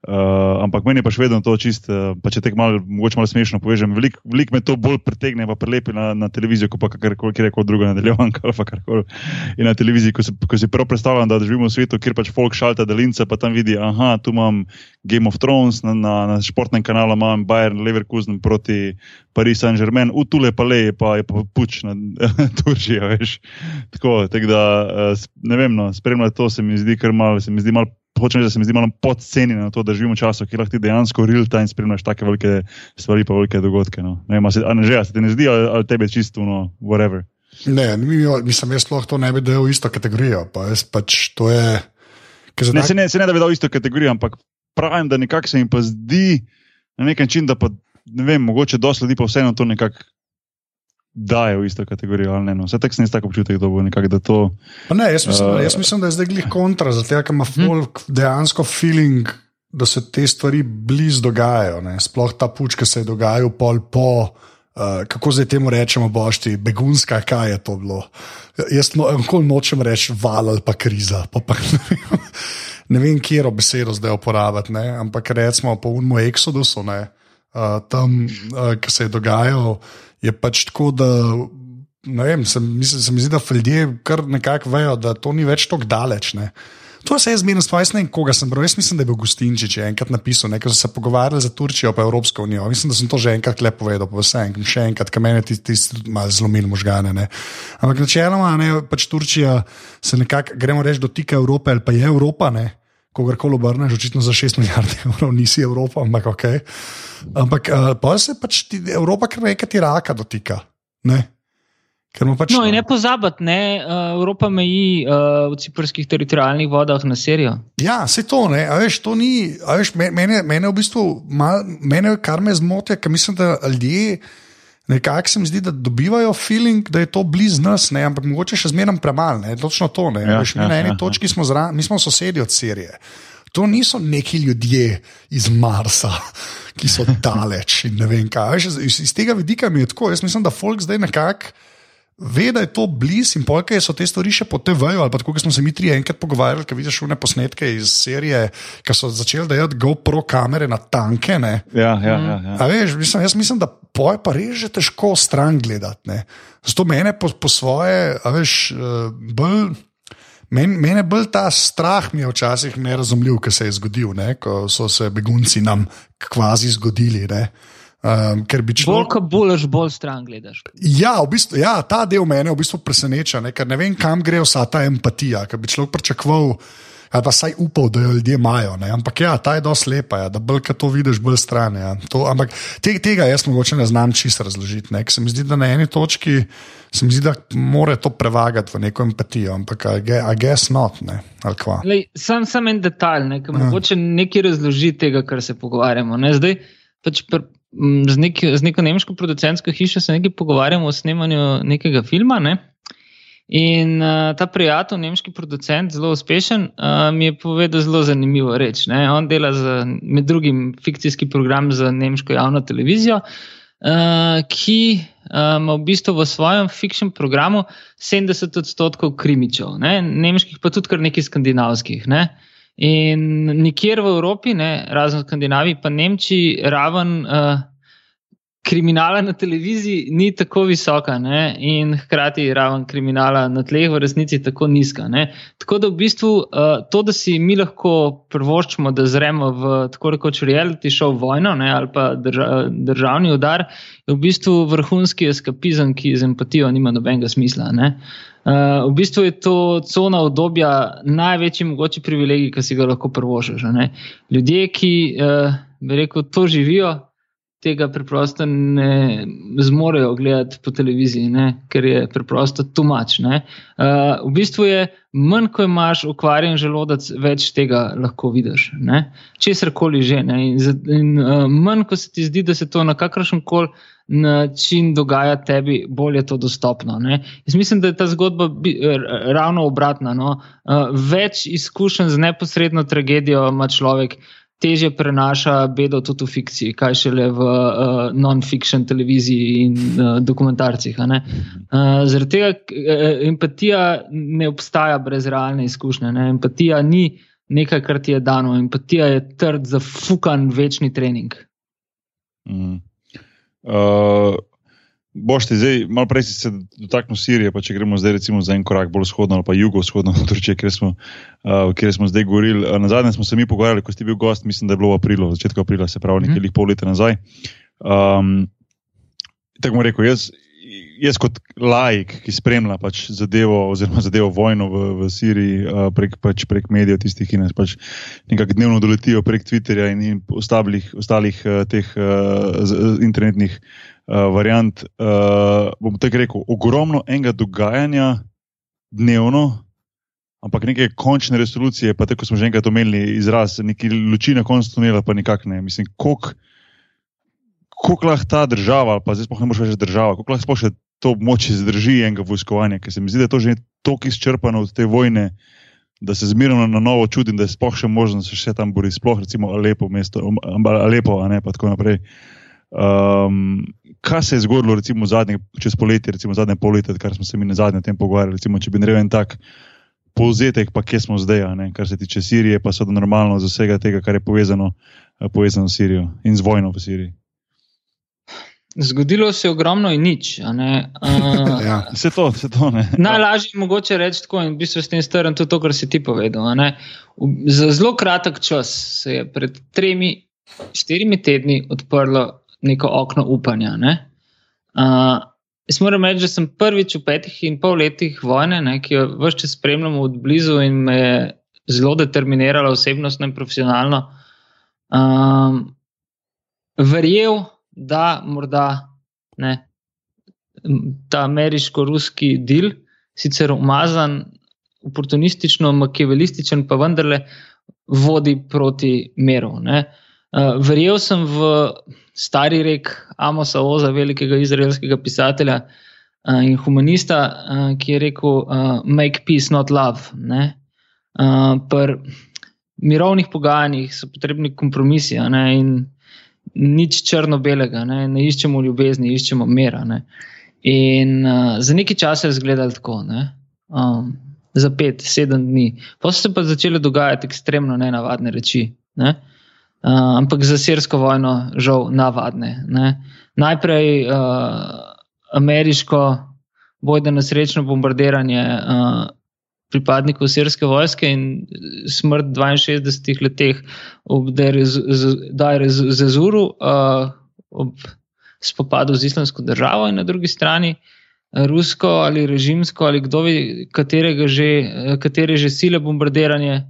Uh, ampak meni je pa še vedno to čisto, uh, pa če te malo, mogoče malo smešno povežem. Veliko velik me to bolj pritegne, pa prelepi na, na televizijo, kot pa karkoli koli drugo nadaljevanka ali karkoli. In na televiziji, ko, se, ko si prav predstavljam, da živimo v svetu, kjer pač folk šalta delince, pa tam vidi, aha, tu imam Game of Thrones, na, na, na športnem kanalu imam Bayern Leverkusen proti Paris Saint-Germain, v tule pa le je pa, je pa puč na Turčijo, veš. Tako, tak da, uh, ne vem, no, spremljati to se mi zdi kar malo, se mi zdi malo hočem reči, da se mi zdi malo podcenjeno na to, da živimo v času, kjer lahko ti dejansko real time spremljaš take velike stvari, pa velike dogodke. No. Ne vem, ali že, se ti ne zdi, ali, ali tebe čisto, no, whatever. Ne, mislim, jaz sploh to ne bi dal v isto kategorijo. Pa pač to je, ne, se, ne, se ne da bi dal v isto kategorijo, ampak pravim, da nekako se jim pa zdi na nek način, da pa ne vem, mogoče dosti ljudi pa vseeno to nekako dajo v isto kategorijo. Ne, no. Vse tako sem jaz tako občutek, da bo nekako to. Ne, jaz, mislim, uh, jaz mislim, da je zdaj glih kontra, zato ker ima hm. folk dejansko feeling, da se te stvari blizu dogajajo. Ne. Sploh ta puč, ki se je dogajal pol po. Uh, kako zdaj temu rečemo, bošti, begunska, kaj je to bilo? Jaz no, nočem reči val ali pa kriza. Pa pa, ne, vem, ne vem, kje je besedo zdaj uporabiti, ne? ampak recimo po unmu Exodusu, uh, tam, uh, ki se je dogajal je pač tako, da ne vem, se, mislim, se mi zdi, da ljudje kar nekako vejo, da to ni več tako daleč. Ne. To se je zmerno spomnil, ne vem, koga sem bral. Jaz mislim, da je bil Gustinčič enkrat napisal, nekaj so se pogovarjali za Turčijo, pa Evropsko unijo. Mislim, da sem to že enkrat lepo povedal, pa vse enkrat, še enkrat, kaj meni ti, ti malo zlomili možgane. Ne. Ampak načeloma, ne, pač Turčija se nekako, gremo reči, dotika Evrope ali pa je Evropa. Ne kogarkoli obrneš, očitno za 6 milijard evrov, nisi Evropa, ampak ok. Ampak uh, pa se pač ti, Evropa kar nekaj ti raka dotika. Ne? Pač, no, in ne pozabiti, ne, uh, Evropa meji uh, v ciprskih teritorijalnih vodah na Sirijo. Ja, se to ne, a veš, to ni, a veš, mene, mene v bistvu, mal, mene kar me zmoti, ker mislim, da ljudje. Nekako se mi zdi, da dobivajo feeling, da je to blizu nas, ne? ampak mogoče še zmeraj premalo, točno to. Ja, Veš, ja, na eni ja, točki ja. smo, zra, mi smo sosedi od Sirije. To niso neki ljudje iz Marsa, ki so daleč in ne vem kaj. Veš, iz, iz tega vidika mi je tako. Jaz mislim, da folk zdaj nekako ve, da je to blizu in pojke so te stvari še po TV-ju. Ali pa tako, kot smo se mi tri enkrat pogovarjali, ki vidiš šune posnetke iz serije, ki so začeli dajati GoPro kamere na tanke. Ne. Ja, ja, ja, ja. A veš, mislim, jaz mislim, da poje pa res že težko stran gledati. ne. Zato mene po, po svoje, a veš, eh, bolj. Men, mene bolj ta strah mi je včasih nerazumljiv, ki se je zgodil, ne, ko so se begunci nam kvazi zgodili. Ne. Um, ker bi Bolj človek. ko buleš, bolj stran gledaš. Ja, v bistvu, ja, ta del mene v bistvu preseneča, ne, ker ne vem, kam gre vsa ta empatija, ki bi človek pričakoval. Ali pa saj upal, da jo ljudje imajo. Ne? Ampak ja, ta je dosti lepa, ja, da bolj ko to vidiš, bolj stran. Ja. To, ampak te, tega jaz mogoče ne znam čisto razložiti. Ne? ker Se mi zdi, da na eni točki se mi zdi, da mora to prevagati v neko empatijo, ampak I guess not. Ne? Lej, sam, sam en detalj, ne, ki Ja. mogoče nekaj razloži tega, kar se pogovarjamo. Ne. Zdaj, pač pr, z, nek, z neko nemško producentsko hišo se nekaj pogovarjamo o snemanju nekega filma. Ne. In uh, ta prijatelj, nemški producent, zelo uspešen, uh, mi je povedal zelo zanimivo reč. Ne. On dela za, med drugim fikcijski program za nemško javno televizijo, uh, ki uh, ima v bistvu v svojem fiction programu 70 odstotkov krimičev, ne. nemških, pa tudi kar nekaj skandinavskih. Ne. In nikjer v Evropi, ne, razen v Skandinaviji, pa Nemčiji, raven uh, kriminala na televiziji ni tako visoka, ne, in hkrati raven kriminala na tleh v resnici tako nizka. Ne. Tako da v bistvu uh, to, da si mi lahko prvoščimo, da zremo v tako rekoč reality show vojno ne, ali pa drža, državni udar, je v bistvu vrhunski eskapizem, ki z empatijo nima nobenega smisla. Ne. Uh, v bistvu je to cona obdobja največji mogoči privilegij, ki si ga lahko prvošiš. Ljudje, ki uh, rekel, to živijo, tega preprosto ne zmorejo gledati po televiziji, ne? ker je preprosto tumač. Uh, v bistvu je manj, ko imaš ukvarjen želodec, več tega lahko vidiš. Česar koli že. Ne? In, za- in uh, manj, ko se ti zdi, da se to na kakršen koli način dogaja tebi, bolj je to dostopno. Ne? Jaz mislim, da je ta zgodba bi, r- ravno obratna. No? Uh, več izkušenj z neposredno tragedijo ima človek, teže prenaša bedo tudi v fikciji, kaj šele v uh, non-fiction televiziji in uh, dokumentarcih. Uh, zaradi tega eh, empatija ne obstaja brez realne izkušnje. Ne? Empatija ni nekaj, kar ti je dano, empatija je trd, zafukan, večni trening. Mhm. Uh, Boš ti zdaj, malo prej si se dotaknil Sirije, pa če gremo zdaj recimo za en korak bolj vzhodno ali pa jugovzhodno, Turčije, kjer smo, uh, kjer smo zdaj govorili. Uh, na zadnje smo se mi pogovarjali, ko si bil gost, mislim, da je bilo v aprilu, v začetku aprila, se pravi nekaj mm. pol leta nazaj. Um, tako bom rekel, jaz, jaz kot laik, ki spremlja pač zadevo, oziroma zadevo vojno v, v Siriji uh, prek, pač prek medijev, tistih, ki nas pač nekako dnevno doletijo prek Twitterja in, in ostalih, ostalih uh, teh uh, z internetnih uh, variant. Uh, bom tako rekel, ogromno enega dogajanja dnevno. Ampak neke končne resolucije, pa tako smo že enkrat omenili, izraz, neki luči na koncu tunela, pa nikak ne. Mislim, koliko koliko lahko ta država, pa zdaj sploh ne moreš več država, koliko lahko še to območje zdrži enega vojskovanja, ker se mi zdi, da je to že toliko izčrpano od te vojne, da se zmerno na novo čudim, da je sploh še možno, da se še tam bori, sploh recimo Alepo, mesto, Alepo, a ne pa tako naprej. Um, kaj se je zgodilo, recimo, zadnje, čez poletje, recimo zadnje poletje, kar smo se mi na zadnje tem pogovarjali, recimo, če bi naredil en tak povzetek, pa kje smo zdaj, a ne, kar se tiče Sirije, pa so normalno z vsega tega, kar je povezano, eh, povezano s Sirijo in z vojno v Siriji. Zgodilo se je ogromno in nič. a ne. Uh, Ja. Vse to, vse to ne. Najlažje je mogoče reči tako, in v bistvu s tem strnem tudi to, kar si ti povedal. a ne. V- Za zelo kratek čas se je pred tremi, štirimi tedni odprlo neko okno upanja. Ne. Uh, jaz moram reči, da sem prvič v petih in pol letih vojne, ne, ki jo vse čas spremljamo od blizu in me je zelo determinirala osebnostno in profesionalno, um, verjel, da morda ne, ta ameriško-ruski del, sicer umazan, oportunistično, makevelističen, pa vendarle vodi proti meru. Ne. Uh, verjel sem v stari rek Amosa Oza, velikega izraelskega pisatelja uh, in humanista, uh, ki je rekel: uh, Make peace, not love. Ne. Uh, pri mirovnih pogajanjih so potrebni kompromisi ne, in nič črno-belega, ne, ne iščemo ljubezni, iščemo mera. Ne. In uh, za nekaj časa je izgledalo tako, ne? um, za pet, sedem dni. Pa so se pa začele dogajati ekstremno nenavadne reči. Ne? Uh, ampak za sirsko vojno, žal, navadne. Ne? Najprej uh, ameriško, bojda na srečno bombardiranje uh, pripadnikov sirske vojske in smrt 62 letih ob Dajrezu, uh, ob spopadu z islamsko državo, in na drugi strani rusko ali režimsko ali kdo ve, katere že sile bombardiranje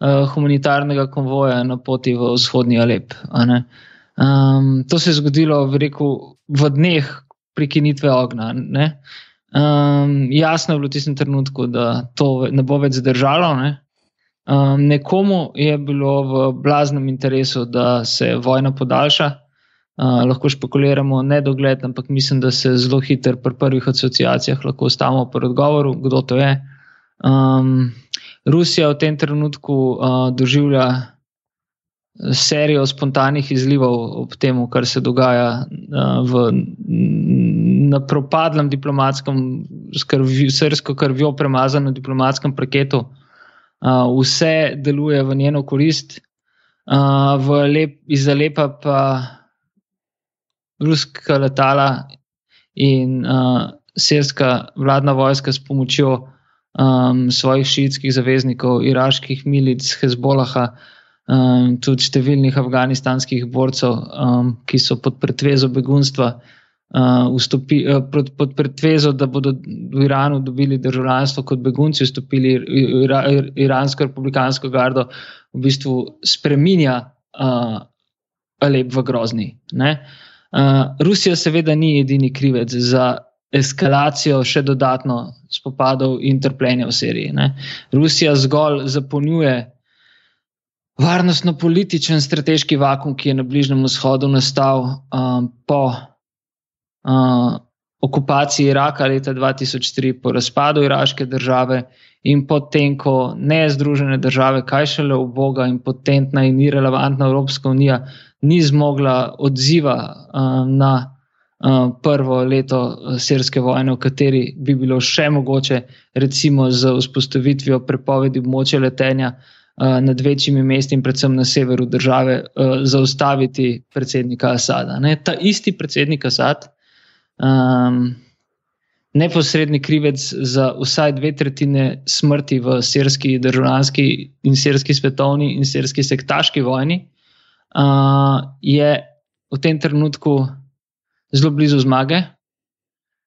uh, humanitarnega konvoja na poti v vzhodni Alep. Um, to se je zgodilo v, reku, v dneh prekinitve ognja. Um, jasno je bilo v tistem trenutku, da to ne bo več zdržalo. Ne? Um, nekomu je bilo v blaznem interesu, da se vojna podaljša. Uh, lahko špekuliramo nedogled, ampak mislim, da se zelo hitro pri prvih asociacijah lahko ostavimo pri odgovoru, kdo to je. Um, Rusija v tem trenutku uh, doživlja serijo spontanih izlivov ob tem, kar se dogaja uh, v, na propadlem diplomatskem, srsko krvjo premazanem diplomatskem paketu. Uh, vse deluje v njeno korist, uh, lep, iz Alepa pa ruska letala in uh, sirska vladna vojska s pomočjo um, svojih šiitskih zaveznikov, iraških milic, Hezbolaha, um, tudi številnih afganistanskih borcev, um, ki so pod pretvezo begunstva. Uh, vstopi, uh, pod, pod pretvezo, da bodo v Iranu dobili državljanstvo kot begunci, vstopili ira, iransko republikansko gardo, v bistvu spreminja uh, Alep v grozni. Uh, Rusija, seveda, ni edini krivec za eskalacijo še dodatno spopadov in trpljenja v Siriji. Ne. Rusija zgolj zapolnjuje varnostno-političen strateški vakum, ki je na Bližnjem vzhodu nastal um, po uh, okupaciji Iraka leta 2003, po razpadu iraške države in potem, ko ne združene države, kaj šele v Boga in potentna in irrelevantna Evropska unija ni zmogla odziva uh, na prvo leto uh, sirske vojne, v kateri bi bilo še mogoče, recimo z vzpostavitvijo prepovedi območja letenja uh, nad večjimi mesti in predvsem na severu države, zaustaviti predsednika Asada. Ne? Ta isti predsednik Asad. Um, Neposredni krivec za vsaj dve tretjine smrti v sirski državljanski in sirski svetovni in sirski sektaški vojni, uh, je v tem trenutku zelo blizu zmage.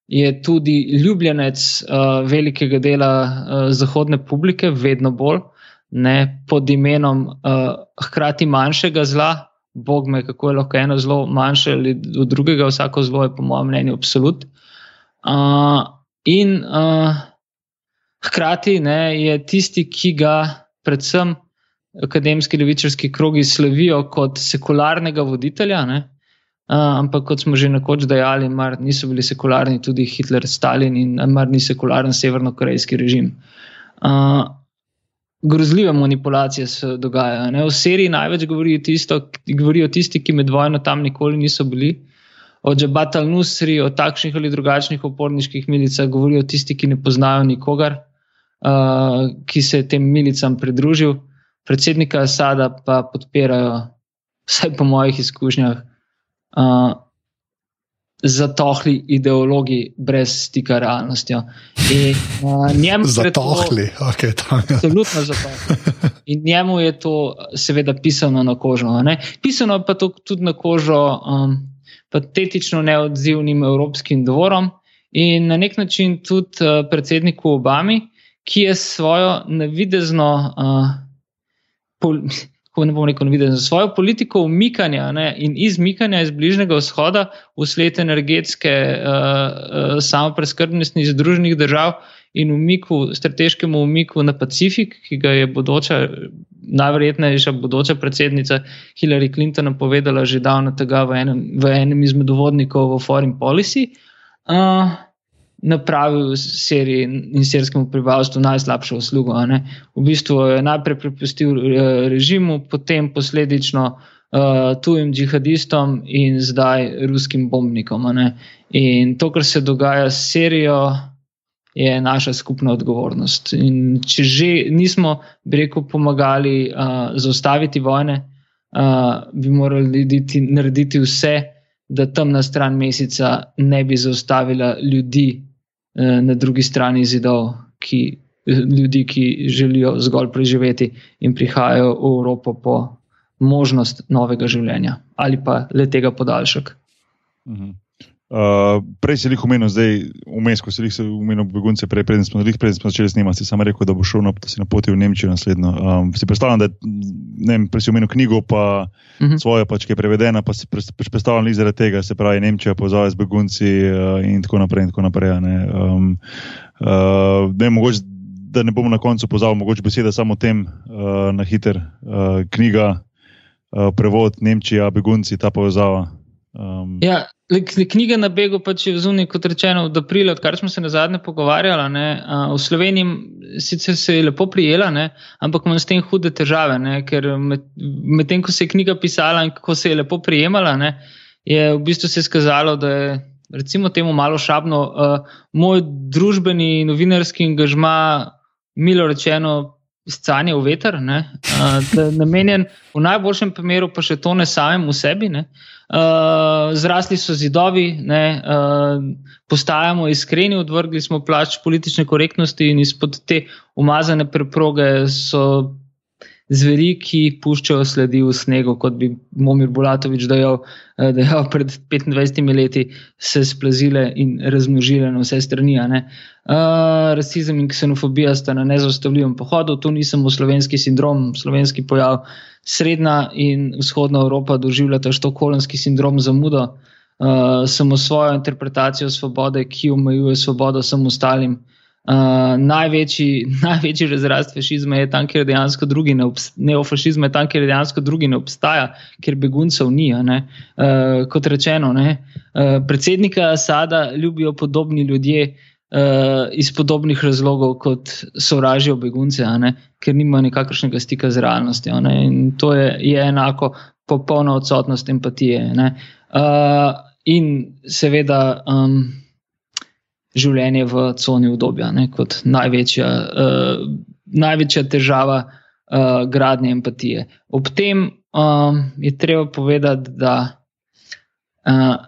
Je tudi ljubljenec uh, velikega dela uh, zahodne publike, vedno bolj, ne pod imenom uh, hkrati manjšega zla. Bog me, kako je lahko eno zelo manjše ali drugega, vsako zlo je, po mojem mnenju, absolut. Uh, in uh, hkrati ne, je tisti, ki ga predvsem akademski levičarski krogi slavijo kot sekularnega voditelja. Ne? Uh, ampak, kot smo že nekoč dejali, mar niso bili sekularni tudi Hitler, Stalin in mar ni sekularen severno-korejski režim. Uh, grozljive manipulacije se dogajajo. Ne? V seriji največ govorijo, tisto, govorijo tisti, ki med vojno tam nikoli niso bili. Od Džabata al-Nusri, od takšnih ali drugačnih oporniških milicah, govorijo tisti, ki ne poznajo nikogar, uh, ki se je tem milicam pridružil predsednika Asada pa podpirajo, vsaj po mojih izkušnjah, uh, zatohli ideologi brez stika realnostjo. Uh, zatohli, ok, tam je. Absolutno zatohli. In njemu je to seveda pisano na kožo. Ne? Pisano pa to tudi na kožo um, patetično neodzivnim evropskim dvorom in na nek način tudi uh, predsedniku Obami, ki je svojo navidezno uh, kako ne bom rekel, videti, za svojo politiko umikanja ne, in izmikanja iz Bližnjega vzhoda vsled energetske uh, uh, samopreskrbnosti Združenih držav in umiku, strateškemu umiku na Pacifik, ki ga je bodoča, najverjetnejša bodoča predsednica Hillary Clinton povedala že davno tega v enem, v enem izmed uvodnikov v Foreign Policy. Uh, napravil seriji in sirskemu prebivalstvu najslabšo uslugo. V bistvu je najprej prepustil eh, režimu, potem posledično uh, tujim džihadistom in zdaj ruskim bombnikom. In to, kar se dogaja s Sirijo, je naša skupna odgovornost. In če že nismo, bi rekel, pomagali uh, zaustaviti vojne, uh, bi morali narediti, narediti vse, da tam na stran meseca ne bi zaustavila ljudi na drugi strani zidov, ki, ljudi, ki želijo zgolj preživeti in prihajajo v Evropo po možnost novega življenja ali pa le tega podaljšek. Uh -huh. Uh, prej si jih omenil, zdaj vmes, ko si jih omenil, begunce, prej, preden smo, preden smo začeli snemati, si samo rekel, da bo šel na, na poti v Nemčijo naslednjo. Um, si predstavljam, da ne vem, prej si omenil knjigo, pa uh mhm. -huh. svojo, pač, ki je prevedena, pa si predstavljam iz tega, se pravi Nemčija, povezava z begunci uh, in tako naprej. In tako naprej ne. Um, uh, ne, mogoče, da ne bomo na koncu pozval, mogoče beseda samo o tem uh, na hiter. Uh, knjiga, uh, prevod Nemčija, begunci, ta povezava. Um, ja, knjiga na begu pač je zunaj, kot rečeno, od aprila, odkar smo se na zadnje pogovarjali. Ne, v Sloveniji sicer se je lepo prijela, ne, ampak imam s tem hude težave, ne, ker medtem, med ko se je knjiga pisala in kako se je lepo prijemala, ne, je v bistvu se skazalo, da je. Recimo temu malo šabno, uh, moj družbeni novinarski angažma, milo rečeno, scanje v veter, ne, uh, namenjen v najboljšem primeru pa še to ne samem v sebi. Ne, uh, zrasli so zidovi, ne, uh, postajamo iskreni, odvrgli smo plač politične korektnosti in izpod te umazane preproge so zveri, ki puščajo sledi v snegu, kot bi Momir Bulatovič dejal, eh, dejal pred 25 leti, se splazile in razmnožile na vse strani. Uh, rasizem in ksenofobija sta na nezaustavljivem pohodu, to ni samo slovenski sindrom, slovenski pojav. Srednja in vzhodna Evropa doživljata štokholmski sindrom zamudo, uh, samo svojo interpretacijo svobode, ki omejuje svobodo samo ostalim. Uh, največji, največji razrast fašizma je tam, kjer dejansko drugi ne obstaja, neofašizma je tam, kjer dejansko drugi ne obstaja, ker beguncev ni. Uh, kot rečeno, ne, uh, predsednika Sada ljubijo podobni ljudje uh, iz podobnih razlogov, kot sovražijo begunce, ker nimajo nikakršnega stika z realnostjo. In to je, je enako popolna odsotnost empatije. Uh, in seveda. Um, življenje v coni obdobja, ne, kot največja, uh, največja težava uh, gradnje empatije. Ob tem um, je treba povedati, da uh,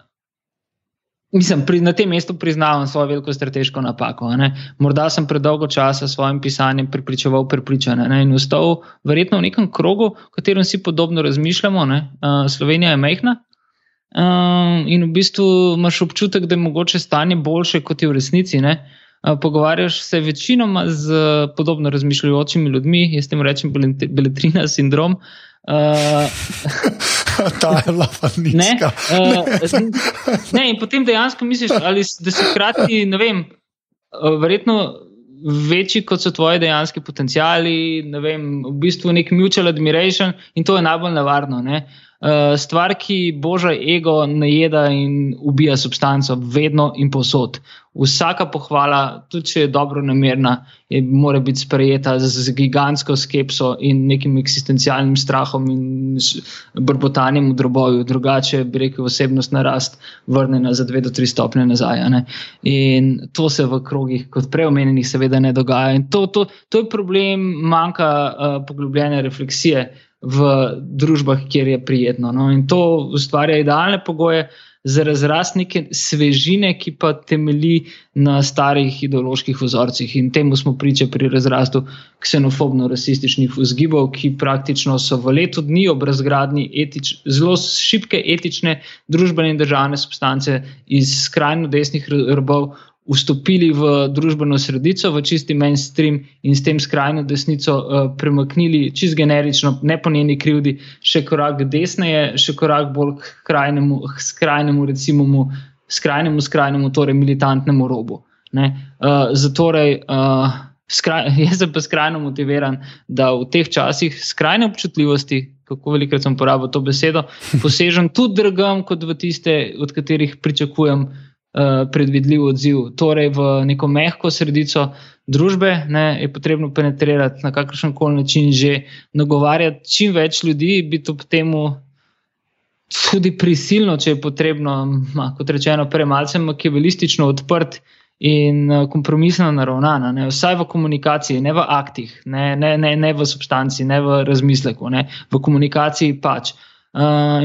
mislim, pri, na tem mestu priznavam svojo veliko strateško napako. Ne. Morda sem predolgo časa s svojim pisanjem pripričeval prepričane ne, in ustal verjetno v nekem krogu, v katerem si podobno razmišljamo. Uh, Slovenija je mehna. Um, in v bistvu imaš občutek, da je mogoče stanje boljše, kot je v resnici. Ne? Pogovarjaš se večinoma z podobno razmišljajočimi ljudmi, jaz temu rečem beletrina sindrom. Uh, Ta je lava nizka. Ne, uh, ne, in potem dejansko misliš, ali, da si hkrati, ne vem, verjetno večji kot so tvoji dejanski potencijali, ne vem, v bistvu nek mutual admiration in to je najbolj nevarno. Ne? Uh, stvar, ki božja ego najeda in ubija substanco, vedno in posod. Vsaka pohvala, tudi če je dobro namerna, je, mora biti sprejeta z, z gigantsko skepso in nekim eksistencialnim strahom in brbotanjem v droboju, drugače bi rekel, osebnost narast vrnjena za dve do tri stopnje nazaj. In to se v krogih, kot preomenjenih, seveda ne dogaja. In to, to, to je problem manjka uh, poglobljene refleksije v družbah, kjer je prijetno. No? In to ustvarja idealne pogoje za razrast neke svežine, ki pa temelji na starih ideoloških vzorcih. In temu smo priča pri razrastu ksenofobno-rasističnih vzgibov, ki praktično so v letu dni ob razgradnji etič, zelo šibke etične družbene in državne substance iz skrajno desnih rbov vstopili v družbeno sredico, v čisti mainstream in s tem skrajno desnico uh, premaknili, čist generično, ne po njeni krivdi, še korak desneje, še korak bolj k krajnemu, k skrajnemu, recimo, mu, skrajnemu, skrajnemu, torej militantnemu robu. Uh, zatorej, uh, skraj, jaz sem pa skrajno motiviran, da v teh časih skrajne občutljivosti. Kako velikokrat sem porabil to besedo, posežem tudi drugam, kot v tiste, od katerih pričakujem predvidljiv odziv. Torej, v neko mehko sredico družbe ne, je potrebno penetrirati na kakršen koli način, že nagovarjati čim več ljudi, biti ob tem tudi prisilno, če je potrebno, ma, kot rečeno, premalce makiavelistično odprt in uh, kompromisno naravnana. Ne? Vsaj v komunikaciji, ne v aktih, ne, ne, ne, ne v substanci, ne v razmisleku, ne? v komunikaciji pač. Uh,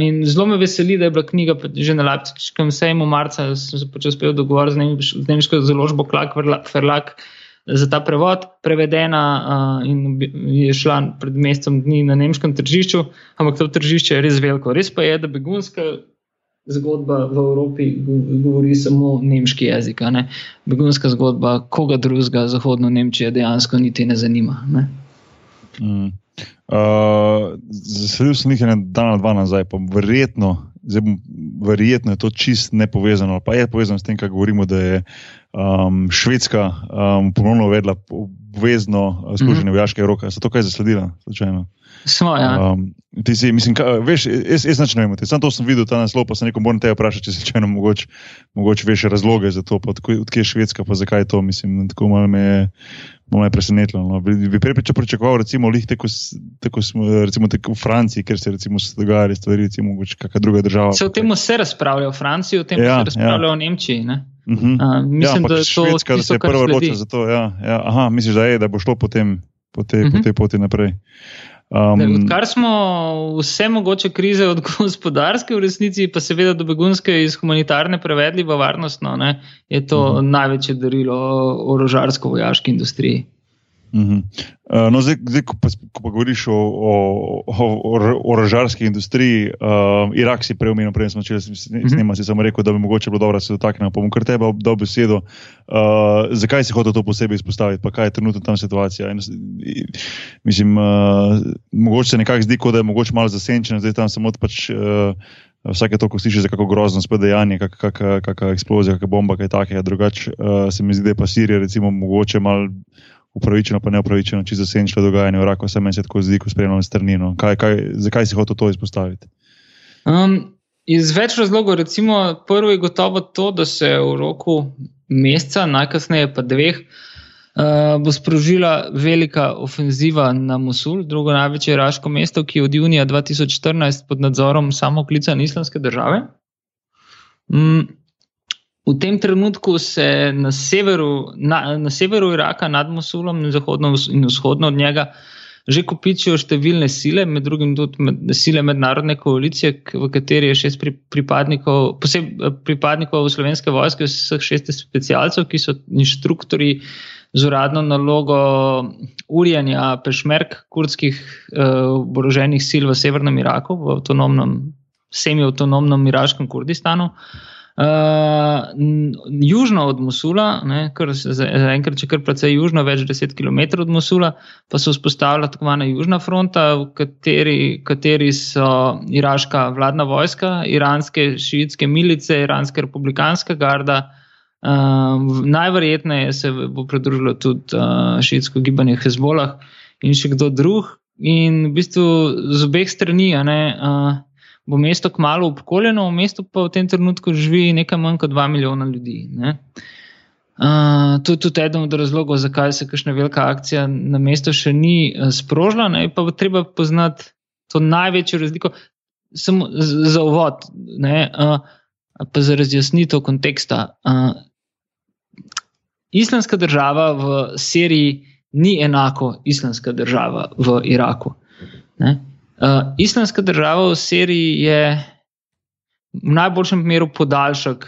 in zelo me veseli, da je bila knjiga že na Leipzigskem sejmu marca, sem se pač uspel dogovoriti z nemško založbo Klak Verlag za ta prevod, prevedena uh, in je šla pred mesecem dni na nemškem tržišču, ampak to tržišče je res veliko. Res pa je, da begunska zgodba v Evropi govori samo nemški jezik. Ne? Begunska zgodba koga drugega, zahodno Nemčijo, dejansko niti ne zanima. Ne? Mm. Uh, Zasledil sem jih en dan ali dva nazaj, pa verjetno, bom, verjetno je to čist nepovezano, pa je povezano s tem, kaj govorimo, da je um, Švedska um, ponovno uvedla obvezno služenje mm -hmm. vojaške roke. So to kaj zasledila? Slučajno? Smo, ja. Um, ti si, mislim, ka, veš, jaz, jaz ne vem, samo to sem videl, ta naslov, pa se nekom moram te vprašati, če se če eno mogoče, mogoče veš razloge za to, odkje je Švedska, pa zakaj je to, mislim, tako malo me je, malo je presenetilo. No. Bi, bi prej pričakoval, recimo, lih tako, tako smo, recimo, tako v Franciji, ker se recimo dogajali stvari, recimo, mogoče kakšna druga država. Se o tem se razpravlja v Franciji, o tem ja, se razpravlja ja. v Nemčiji, ne? Uh -huh. uh, mislim, ja, da je to Švedska, da se je prvo odločila za to. Ja, ja. Aha, misliš, da je, da bo šlo potem po tej uh -huh. poti naprej. Um, Odkar smo vse mogoče krize od gospodarske, v resnici pa seveda do begunske iz humanitarne prevedli v varnostno, ne, je to uh mhm. -huh. največje darilo orožarsko-vojaški industriji. Uh -huh. uh, no, zdaj, zdaj ko, pa, ko pa govoriš o, o, o, o orožarski industriji, uh, Irak si prej omenil, prej smo začeli s njima, uh -huh. si samo rekel, da bi mogoče bilo dobro, da se dotaknemo. Pa bom kar tebe dal besedo. Uh, zakaj si hotel to posebej izpostaviti, pa kaj je trenutno tam situacija? In, mislim, uh, mogoče se nekako zdi, kot da je mogoče malo zasenčeno, zdaj tam samo pač. Uh, Vsake to, ko slišiš za kako grozno spet dejanje, kakšna eksplozija, kakšna bomba, kaj takega. Drugače uh, se mi zdi, da je pa Sirija, recimo, mogoče malo upravičeno, pa neupravičeno, če zasenčilo dogajanje v Iraku, se meni se tako zdi, ko spremljamo strnino. Kaj, kaj, zakaj si hotel to izpostaviti? Um, iz več razlogov. Recimo, prvo je gotovo to, da se v roku meseca, najkasneje pa dveh, uh, bo sprožila velika ofenziva na Mosul, drugo največje iraško mesto, ki je od junija 2014 pod nadzorom samoklicane islamske države. Um, V tem trenutku se na severu, na, na severu Iraka, nad Mosulom in zahodno in vzhodno od njega, že kopičijo številne sile, med drugim tudi med, sile mednarodne koalicije, v kateri je šest pripadnikov, posebej pripadnikov slovenske vojske, vseh šest specialcev, ki so inštruktori z uradno nalogo urjanja pešmerk kurdskih uh, oboroženih sil v severnem Iraku, v avtonomnem, semi-avtonomnem iraškem Kurdistanu. Uh, Uh, južno od Mosula, zaenkrat, če kar precej južno, več deset km od Mosula, pa se vzpostavlja tako imenovana Južna fronta, v kateri, kateri so iraška vladna vojska, iranske šiitske milice, iranska republikanska garda. Uh, najverjetneje se bo pridružilo tudi uh, šiitsko gibanje Hezbolah in še kdo drug. In v bistvu z obeh strani, ne, uh, bo mesto kmalo obkoljeno, v mestu pa v tem trenutku živi nekaj manj kot 2 milijona ljudi. Uh, to je tudi eden od razlogov, zakaj se kakšna velika akcija na mestu še ni sprožila. Ne? Pa bo treba poznati to največjo razliko, samo za uvod, uh, pa za razjasnitev konteksta. Uh, islamska država v Siriji ni enako islamska država v Iraku. Ne? Uh, islamska država v Siriji je v najboljšem primeru podaljšek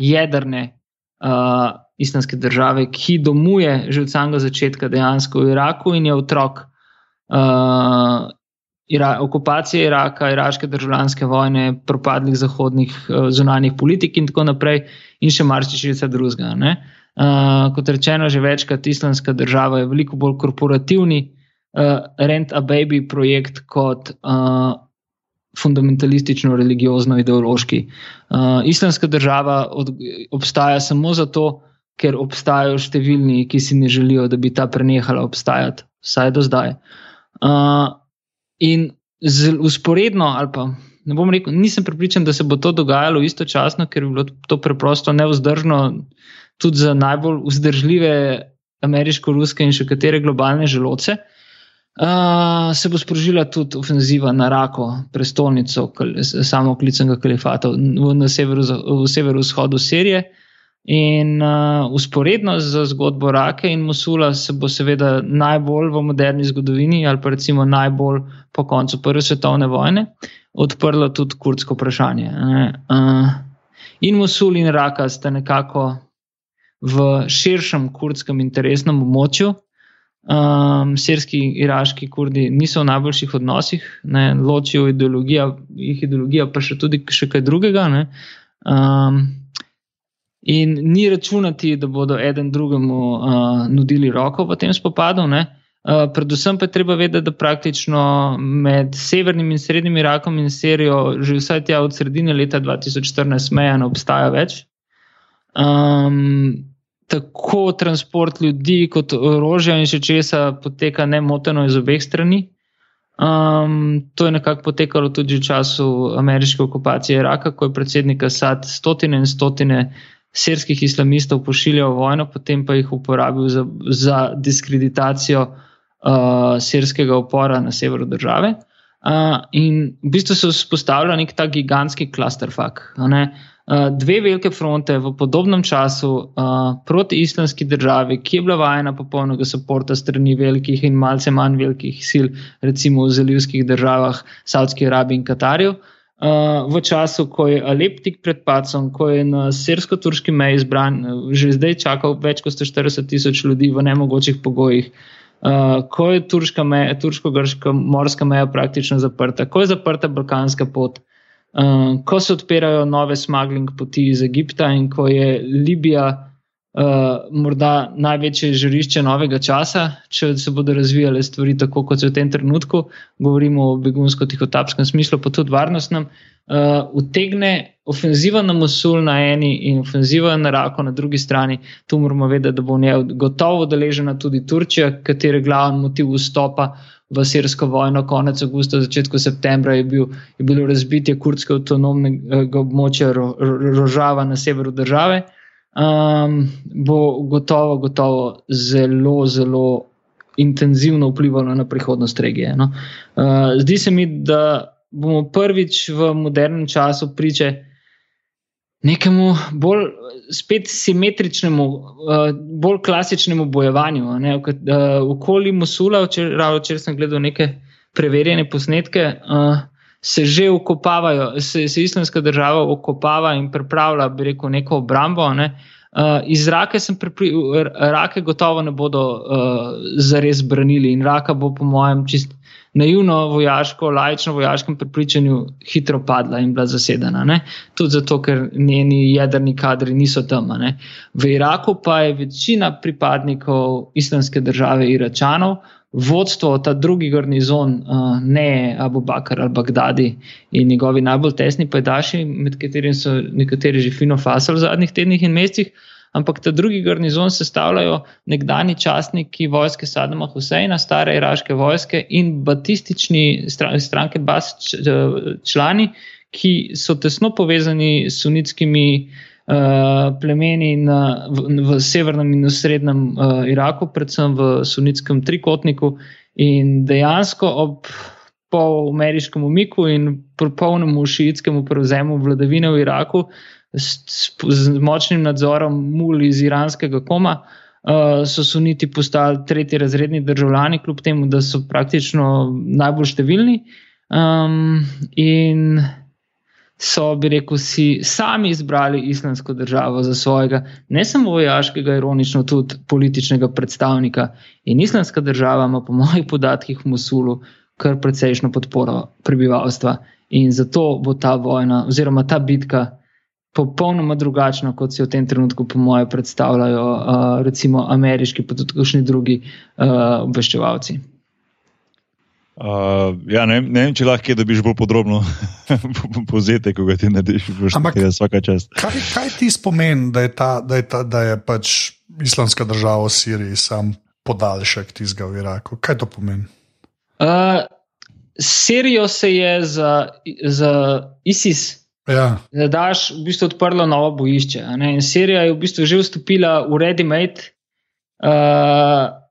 jedrne uh, islamske države, ki domuje že od samega začetka dejansko v Iraku in je otrok uh, Ira okupacije Iraka, iraške državljanske vojne, propadlih zahodnih uh, zunanjih politik in tako naprej, in še marsikaj drugega. Uh, kot rečeno, že večkrat islamska država je veliko bolj korporativni uh, Rent a Baby projekt kot uh, fundamentalistično, religiozno, ideološki. Uh, islamska država od, obstaja samo zato, ker obstajajo številni, ki si ne želijo, da bi ta prenehala obstajati, vsaj do zdaj. Uh, in usporedno, ali pa ne bom rekel, nisem pripričan, da se bo to dogajalo istočasno, ker bi bilo to preprosto neuzdržno, tudi za najbolj vzdržljive ameriško-ruske in še katere globalne želodce. Uh, se bo sprožila tudi ofenziva na Rako, prestolnico samo klicnega kalifata na severu-vzhodu severu Sirije. In uh, usporedno z zgodbo Rake in Mosula se bo seveda najbolj v moderni zgodovini, ali pa recimo najbolj po koncu Prve svetovne vojne, odprlo tudi kurdsko vprašanje. Uh, in Mosul in Raka sta nekako v širšem kurdskem interesnem območju. Um, Sirski iraški kurdi niso v najboljših odnosih, ne, ločijo ideologijo, jih ideologija, pa še tudi še kaj drugega. Um, in ni računati, da bodo eden drugemu uh, nudili roko v tem spopadu. Ne. Uh, predvsem pa je treba vedeti, da praktično med severnim in srednjim Irakom in Sirijo, že vsaj tja od sredine leta 2014, meja ne obstaja več. Um, tako transport ljudi, kot orožja in še česa poteka nemoteno iz obeh strani. Um, to je nekako potekalo tudi v času ameriške okupacije Iraka, ko je predsednik Assad stotine in stotine sirskih islamistov pošiljal v vojno, potem pa jih uporabil za, za diskreditacijo uh, sirskega upora na severu države. Uh, in v bistvu se vzpostavlja nek ta gigantski klasterfak. Uh, dve velike fronte v podobnem času uh, proti islamski državi, ki je bila vajena popolnega podpora strani velikih in malce manj velikih sil, recimo v zalivskih državah, Saudski Arabiji in Katarju. Uh, v času, ko je Alep tik pred pacom, ko je na srsko-turški meji izbran, že zdaj čakal več kot 140 tisoč ljudi v nemogočih pogojih, uh, ko je turško-grška morska meja praktično zaprta, ko je zaprta balkanska pot, uh, Uh, ko se odpirajo nove smuggling poti iz Egipta in ko je Libija uh, morda največje žarišče novega časa, če se bodo razvijale stvari tako, kot se v tem trenutku, govorimo o begunsko-tihotapskem smislu, pa tudi varnostnem, uh, utegne ofenziva na Mosul na eni in ofenziva na Rako na drugi strani. Tu moramo vedeti, da bo v njej gotovo deležena tudi Turčija, katere glavni motiv vstopa v sirsko vojno, konec avgusta, začetku septembra je, bil, je bilo razbitje kurdske avtonomnega območja ro, ro, Rožava na severu države, um, bo gotovo, gotovo zelo, zelo intenzivno vplivalo na prihodnost regije. No. Uh, zdi se mi, da bomo prvič v modernem času priče nekemu bolj simetričnemu, uh, bolj klasičnemu bojevanju. Okoli uh, Mosula, včeraj sem gledal neke preverjene posnetke, uh, se že ukopavajo, se, se islamska država okopava in pripravlja, bi rekel, neko obrambo. Ne? Uh, iz Rake sem pripričal, Rake gotovo ne bodo uh, zares branili in Raka bo, po mojem, čist naivno vojaško, lajčno vojaškem prepričanju hitro padla in bila zasedena. Ne? Tudi zato, ker njeni jedrni kadri niso tam. Ne? V Iraku pa je večina pripadnikov islamske države Iračanov. Vodstvo, ta drugi garnizon, uh, ne Abu Bakr ali Bagdadi in njegovi najbolj tesni pajdaši, med katerimi so nekateri že fino fasali v zadnjih tednih in mesecih, ampak ta drugi garnizon sestavljajo nekdani častniki vojske Sadama Huseina, stare iraške vojske in batistični stranke Bas člani, ki so tesno povezani s sunitskimi uh, plemeni na, v, v severnem in srednjem uh, Iraku, predvsem v sunitskem trikotniku in dejansko ob. Po ameriškem umiku in popolnemu šiitskemu prevzemu vladavine v Iraku, s, s močnim nadzorom mul iz iranskega koma, uh, so suniti postali tretji razredni državljani, kljub temu, da so praktično najbolj številni. Um, in so, bi rekel, si sami izbrali islamsko državo za svojega, ne samo vojaškega, ironično tudi političnega predstavnika. In islamska država ima, po mojih podatkih, v Mosulu kar precejšno podporo prebivalstva. In zato bo ta vojna, oziroma ta bitka, popolnoma drugačno, kot si v tem trenutku, po mojem, predstavljajo uh, recimo ameriški, pa tudi kakšni drugi uh, obveščevalci. Uh, ja, ne, ne vem, če lahko dobiš bolj podrobno povzetek, ko ga ti narediš, ampak vsaka čast. Kaj, kaj ti spomeni, da, da, da je pač islamska država v Siriji sam podaljšek tistega v Iraku? Kaj to pomeni? Uh, Sirijo se je za, za ISIS Ja. Da daš v bistvu odprlo novo bojišče. In Sirija je v bistvu že vstopila v ready-made. Uh,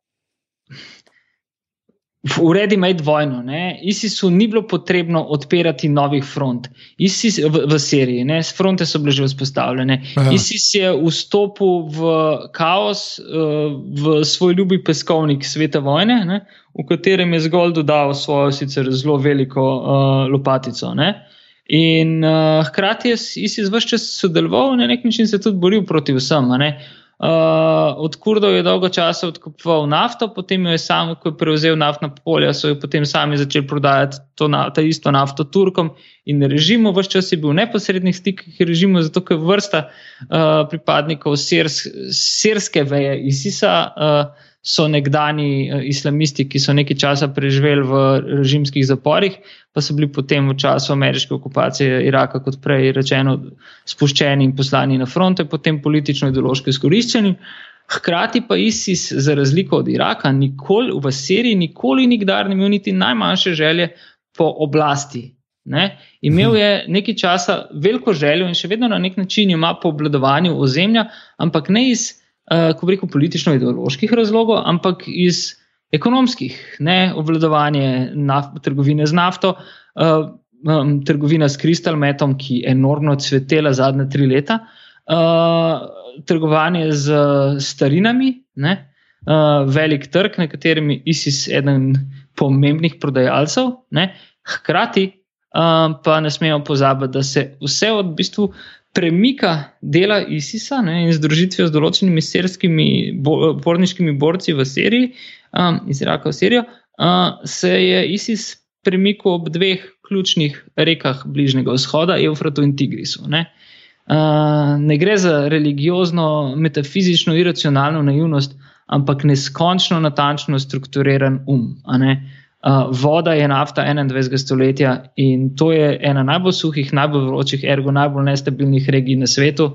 uredi med vojno. Ne? ISIS-u ni bilo potrebno odpirati novih front. ISIS v, v Siriji, ne? fronte so bile že vzpostavljene. Aha. ISIS je vstopil v kaos, uh, v svoj ljubi peskovnik sveta vojne, ne? v katerem je zgolj dodal svojo sicer zelo veliko uh, lopatico. Ne? In uh, hkrati je ISIS vse čas sodeloval, na nek način se tudi boril proti vsem. Uh, od Kurdov je dolgo časa odkupoval nafto, potem jo je sam, ko je prevzel naftna polja, so jo potem sami začeli prodajati to, na, ta isto nafto Turkom in režimu. Vse čas je bil v neposrednih stikih režimu, zato ker vrsta uh, pripadnikov sirs, sirske veje ISIS-a uh, so nekdani uh, islamisti, ki so nekaj časa preživeli v režimskih zaporih, pa so bili potem v času ameriške okupacije Iraka, kot prej rečeno, spuščeni in poslani na fronte, potem politično-ideološko izkoriščeni. Hkrati pa ISIS, za razliko od Iraka, nikoli v Siriji, nikoli nikdar ni imel niti najmanjše želje po oblasti. Ne? Imel je nekaj časa veliko željo in še vedno na nek način ima po obvladovanju ozemlja, ampak ne iz, uh, ko rekel, politično-ideoloških razlogov, ampak iz ekonomskih, ne obvladovanje naf trgovine z nafto, uh, um, trgovina s kristalmetom, ki je enormno cvetela zadnja tri leta, uh, trgovanje z starinami, ne, uh, velik trg, na katerem je ISIS eden pomembnih prodajalcev, ne, hkrati uh, pa ne smemo pozabiti, da se vse od bistvu. Premika dela ISIS-a in združitvijo z določenimi sirskimi bo, borniškimi borci v Siriji, um, iz Iraka v Sirijo, uh, se je ISIS premikal ob dveh ključnih rekah Bližnjega vzhoda, Eufratu in Tigrisu. Ne? Uh, ne gre za religiozno, metafizično, iracionalno naivnost, ampak neskončno natančno strukturiran um. Uh, voda je nafta 21. stoletja in to je ena najbolj suhih, najbolj vročih, ergo najbolj nestabilnih regij na svetu,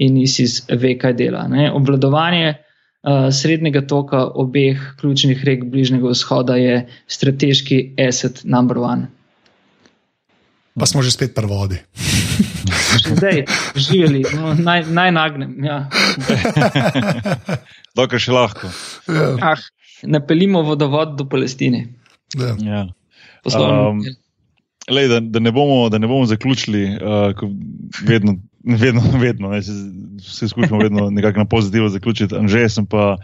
in ISIS ve, kaj dela. Ne? Obvladovanje uh, srednjega toka obeh ključnih rek Bližnjega vzhoda je strateški asset number one. Pa smo že spet pri vodi. Zdaj, živeli, no, naj, naj nagnem. Ja. Dokaj še lahko. Ja, Ah, napeljimo vodovod do Palestine. Ja. Ja. Um. Lej, da, da, ne bomo, da ne bomo zaključili, uh, ko vedno, vedno, vedno ne, se, se skušamo vedno nekako na pozitivno zaključiti. Anže, sem pa,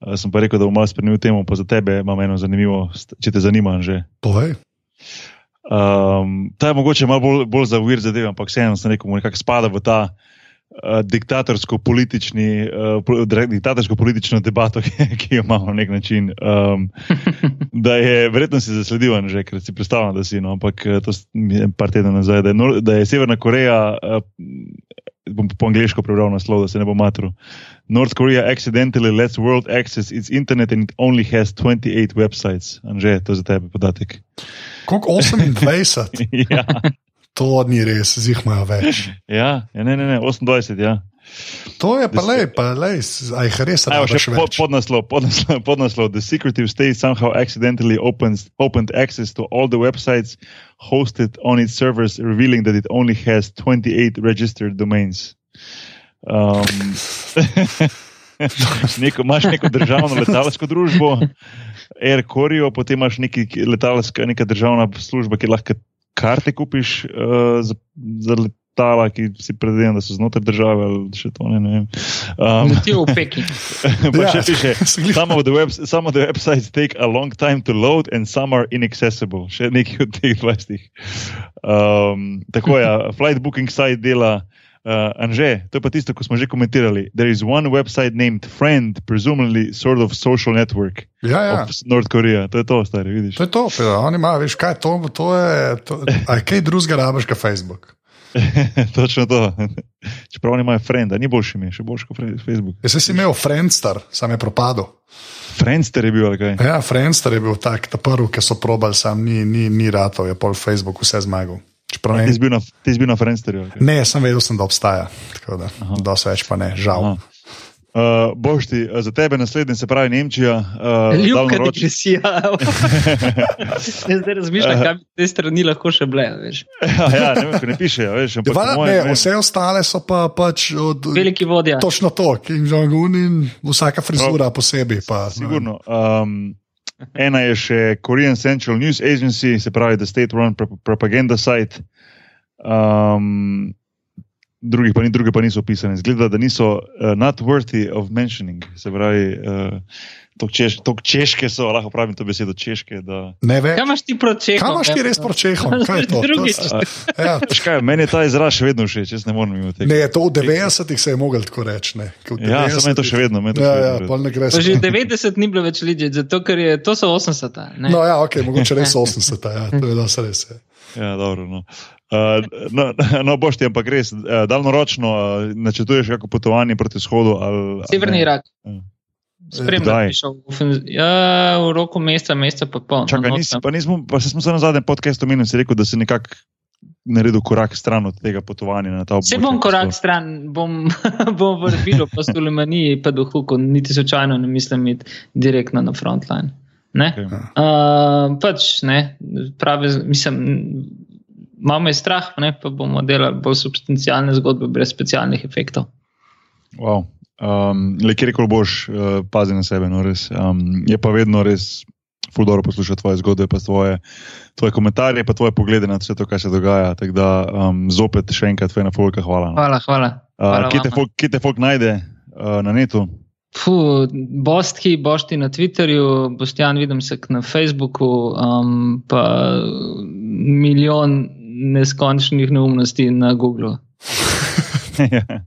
uh, sem pa rekel, da bom malo spremenil temo, pa za tebe imam eno zanimivo, če te zanima, Anže. Povej. Um, ta je mogoče malo bolj, bolj za uvir zadeve, ampak vseeno sem rekel, mu nekako spada v ta uh, diktatorsko-politični, uh, dra- diktatorsko-politično debato, ki, jo imamo na nek način. Um, da je, verjetno si zasledil, že, ker si predstavljal, da si, no, ampak eh, to je par tednov nazaj, da je, da je Severna Koreja, uh, bom po angliško prebral naslov, da se ne bo matro. North Korea accidentally lets world access its internet and it only has 28 websites. Anže, to je za tebe podatek. Koliko 28? ja, To ni res, zih imajo več. ja, ja, ne, ne, ne, 28, ja. To je pa lej, pa lej, a jih res rabiš še po, podnaslov, podnaslov, podnaslov. The secretive state somehow accidentally opens, opened access to all the websites hosted on its servers, revealing that it only has 28 registered domains. Um, neko, imaš neko državno letalsko družbo, Air Korea, potem imaš neki letalska, neka državna služba, ki lahko karte kupiš uh, za, za letala, ki si predvidevam, da so znotraj države ali še to ne, ne vem. Um, Letijo v Peking. pa Ja, še some of, the web, some of the websites take a long time to load and some are inaccessible. Še nekaj od teh 20. Um, tako je, flight booking site dela. Uh, Anže, to je pa tisto, ko smo že komentirali. There is one website named Friend, presumably sort of social network Ja, ja. of North Korea. To je to, stari, vidiš. To je to, Pedro. oni imajo, veš kaj, to, to je. To, a kaj drugega rabiš, kot Facebook. Točno to. Čeprav oni imajo Friend, a ni boljši mi, še boljši kot Facebook. Jaz sem imel Friendster, sam je propadel. Friendster je bil, ali kaj? Ja, Friendster je bil tak, ta prvi, ki so probali, sam ni, ni, ni ratov, je pol Facebook vse zmagal. Čeprav ne, Ti si bil na, si bil na Friendsterju. kaj? ne, sem vedel, sem, da obstaja. Tako da, dosti več pa ne, žal. Aha. Uh, boš ti, uh, za tebe naslednji, se pravi Nemčija. Uh, Ljubka digresija. Jaz zdaj razmišljam, kaj bi te strani lahko še bile. Veš. ja, ja, ne vem, ker ne pišejo. Veš, ampak Va, po mojem, ne, ne vse ostale so pa pač od. Veliki vodja. Točno to, King Jong-un in vsaka frizura posebej. Pa, Sigurno. Um, ena je še Korean Central News Agency, se pravi, The State Run Propaganda Site. Um, drugih pa, ni, pa niso opisane. Zgleda, da niso uh, not worthy of mentioning. Se pravi, uh, Tok, češ, tok češke so, lahko pravim to besedo češke. Da... Ne veš. Kaj imaš ti proti čehom? Kaj imaš ti res proti čehom? Kaj je to? To ja. Škaj, meni je ta izraz še vedno všeč, jaz ne morem mimo tega. Ne, to v 90-ih se je mogel tako reči. Ja, samo je to še vedno. meni to Ja, še ja, vedno pol ne gre Pa že se. 90 ni bilo več ljudi, zato ker je, to so 80. Ne? No, ja, ok, mogoče res 80, ja, to je dosti res. Ja. Ja, dobro. No. Uh, no, no, boš ti, ampak res, uh, daljnoročno uh, načrtuješ kako potovanje proti vzhodu? Ali, Severni? Irak. Ja. Ofenz- ja, v roku meseca, meseca pa pol. no, Čakaj, not nisi, tam. pa, nismo, pa se smo se na zadnjem podkastu omenili, si rekel, da si nekako naredil korak stran od tega potovanja na ta območje. Se bom korak stran, bom, bom vrbil po Sulemaniji, pa do Huku, niti slučajno ne mislim iti direktno na frontline. Ne? Okay. Uh, pač ne, pravi, mislim, malo me je strah, ne, pa bomo delali bolj substancialne zgodbe brez specialnih efektov. Wow. Um, le kjerkoli boš, uh, pazi na sebe. No, res. um, je pa vedno res fuldooro poslušati tvoje zgodbe, pa tvoje, tvoje komentarje, pa tvoje poglede na vse to, kar se dogaja. Tako da um, zopet še enkrat, Fena Folka, hvala. No. Hvala, hvala. Uh, hvala kje, te folk, kje te folk najde uh, na netu? Puh, Bostki, bošti na Twitterju, Boštjan Videmsek na Facebooku, um, pa milijon neskončnih neumnosti na Googlu.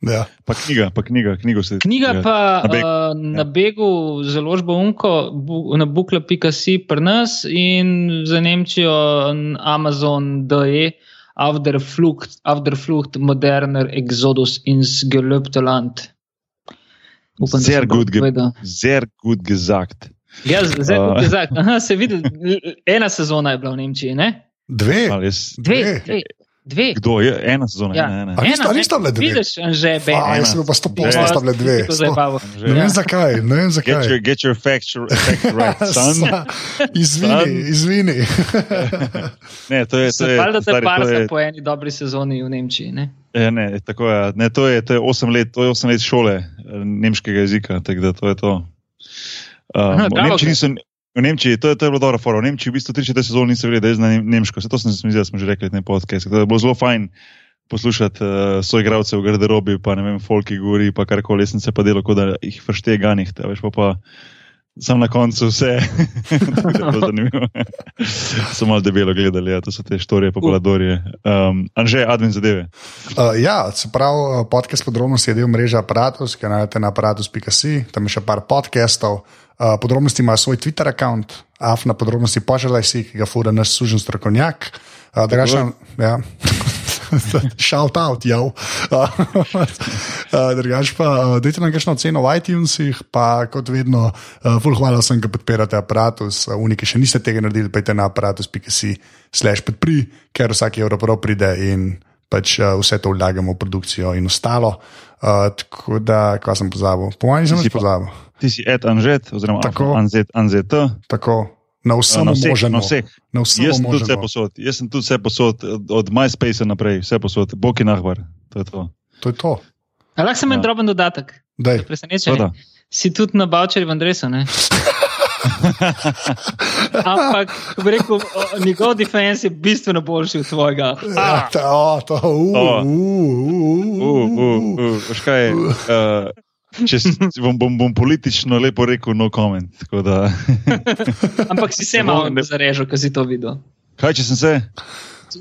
Ja. pa knjiga, pa knjiga, knjigo se. Knjiga ja. pa na begu, uh, na begu, založba Unko, bu, na bukla.si pri nas in za Nemčijo n- Amazon DE, Afterflucht, Afterflucht moderner Exodus ins gelöbte Land. Upam, Sehr gut, ge sehr gut gesagt. Ja, zdaj Uh. uh. gesagt. Aha, se vidi, ena sezona je bila v Nemčiji, ne? Dve. Dve, Dve. dve. Dve. Kdo je? Ena sezona, Ja. ena, ena. A nista- nista ne? bile dve? Vidiš, že A, bene. jaz sem pa sto Že. posto stavile dve. Ne vem zakaj, ne vem Get zakaj. your, get your facts, right, son. Izvini, izvini. Ne, to je, to je, te stari, to parsa je, po eni dobri sezoni v Nemčiji. Ne? Ja, ne, tako je, ne, to je, to je 8 let, to je 8 let šole eh, nemškega jezika, tako da to je to. Um, Aha, Nemčiji niso, v Nemčiji, to je, to je bilo dobro, fora. v Nemčiji v bistvu tri četrte sezone niso vedeli, da je znani nemško, vse to sem se zdel, da smo že rekli na podkastu. Tako da je bilo zelo fajn poslušati uh, svoje igralce v garderobi, pa ne vem, folki govori, pa karkoli, jaz sem se pa delal, kot da jih vršte ganih, veš pa pa. Sam na koncu vse, je. Sem malo debelo gledali, ja, to so te štorije, populadorije. Um, Anže, admin zadeve. Uh, ja, se pravi, podcast podrobnosti je del mreže Apparatus, ki jo najdete na aparatus.si, tam je še par podcastov. Uh, podrobnosti ima svoj Twitter račun, af na podrobnosti poželaj si, ki ga fura naš sužen strokovnjak. Uh, drugačen, ja. Shout out, ja. Drugač pa, uh, dajte nam kakšno ceno v iTunesih, pa kot vedno, uh, full hvala vsem, ki podpirate aparatus. Uh, Uniki še niste tega naredili, pejte na aparatus.si slash podpri, ker vsak evro prav pride in pač uh, vse to vlagamo v produkcijo in ostalo. Uh, tako da, kaj sem pozabil? Po mojem, nič pa- pozabil. Ti si Ed Anžet, oziroma Tako. Anzet, Anzet. Tako, na vsem Na vseh, možnem. na vseh. Na vsem Jaz sem tudi vse posod, jaz sem tudi vse posod, od, MySpace naprej, vse posod, Boki Nahvar. To je to. To je to. A lahko sem en Ja. droben dodatek, presenečen. Si tudi na Bavčerjevem dresu, ne? Ampak, rekel, njegov defense je bistveno boljši od tvojega. Ja, ta, o, to, uh, uh, uh, Uh, uh, uh, če bom, bom, bom politično lepo rekel, no comment. tako Da, Ampak si se malo ne- zarežil, ko si to videl. kaj če sem se?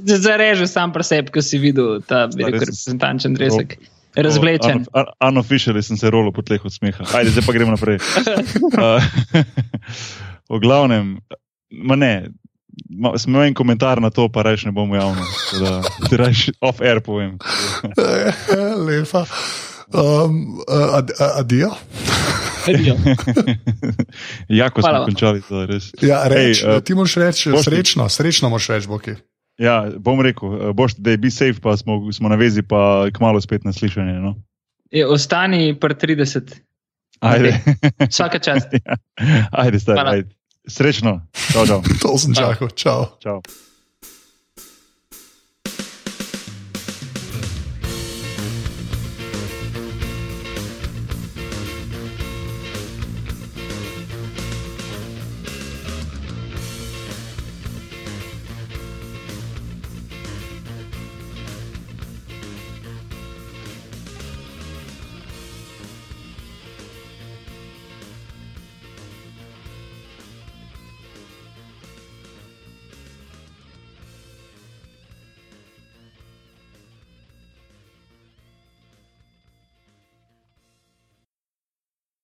Zarežil sam pri sebi, ko si videl ta rekel, reprezentančen dresek. Razvlečen. Unofficially sem se rolo po tleh od smeha. Ajde, zdaj pa gremo naprej. Uh, v glavnem, ma ne. Ma, sem imel en komentar na to, pa reč ne bomo javno. Da, ti reč off-air povem. Lepa. Um, uh, ad, uh, adijo. Vidijo. jako Hvala smo končali, to je res. Ja, reč, Ej, eh, ti moraš reči srečno, srečno moraš reči, Boki. Ja, bom rekel, eh, boš, da je bi safe, pa smo, smo na vezi, pa kmalo spet na slišanje. No? Je, ostani pri 30. Ajde. Vsaka čast. Ja. Ajde, stari, ajde. Srečno. Čau, čau. To sem čakal, čau. čau.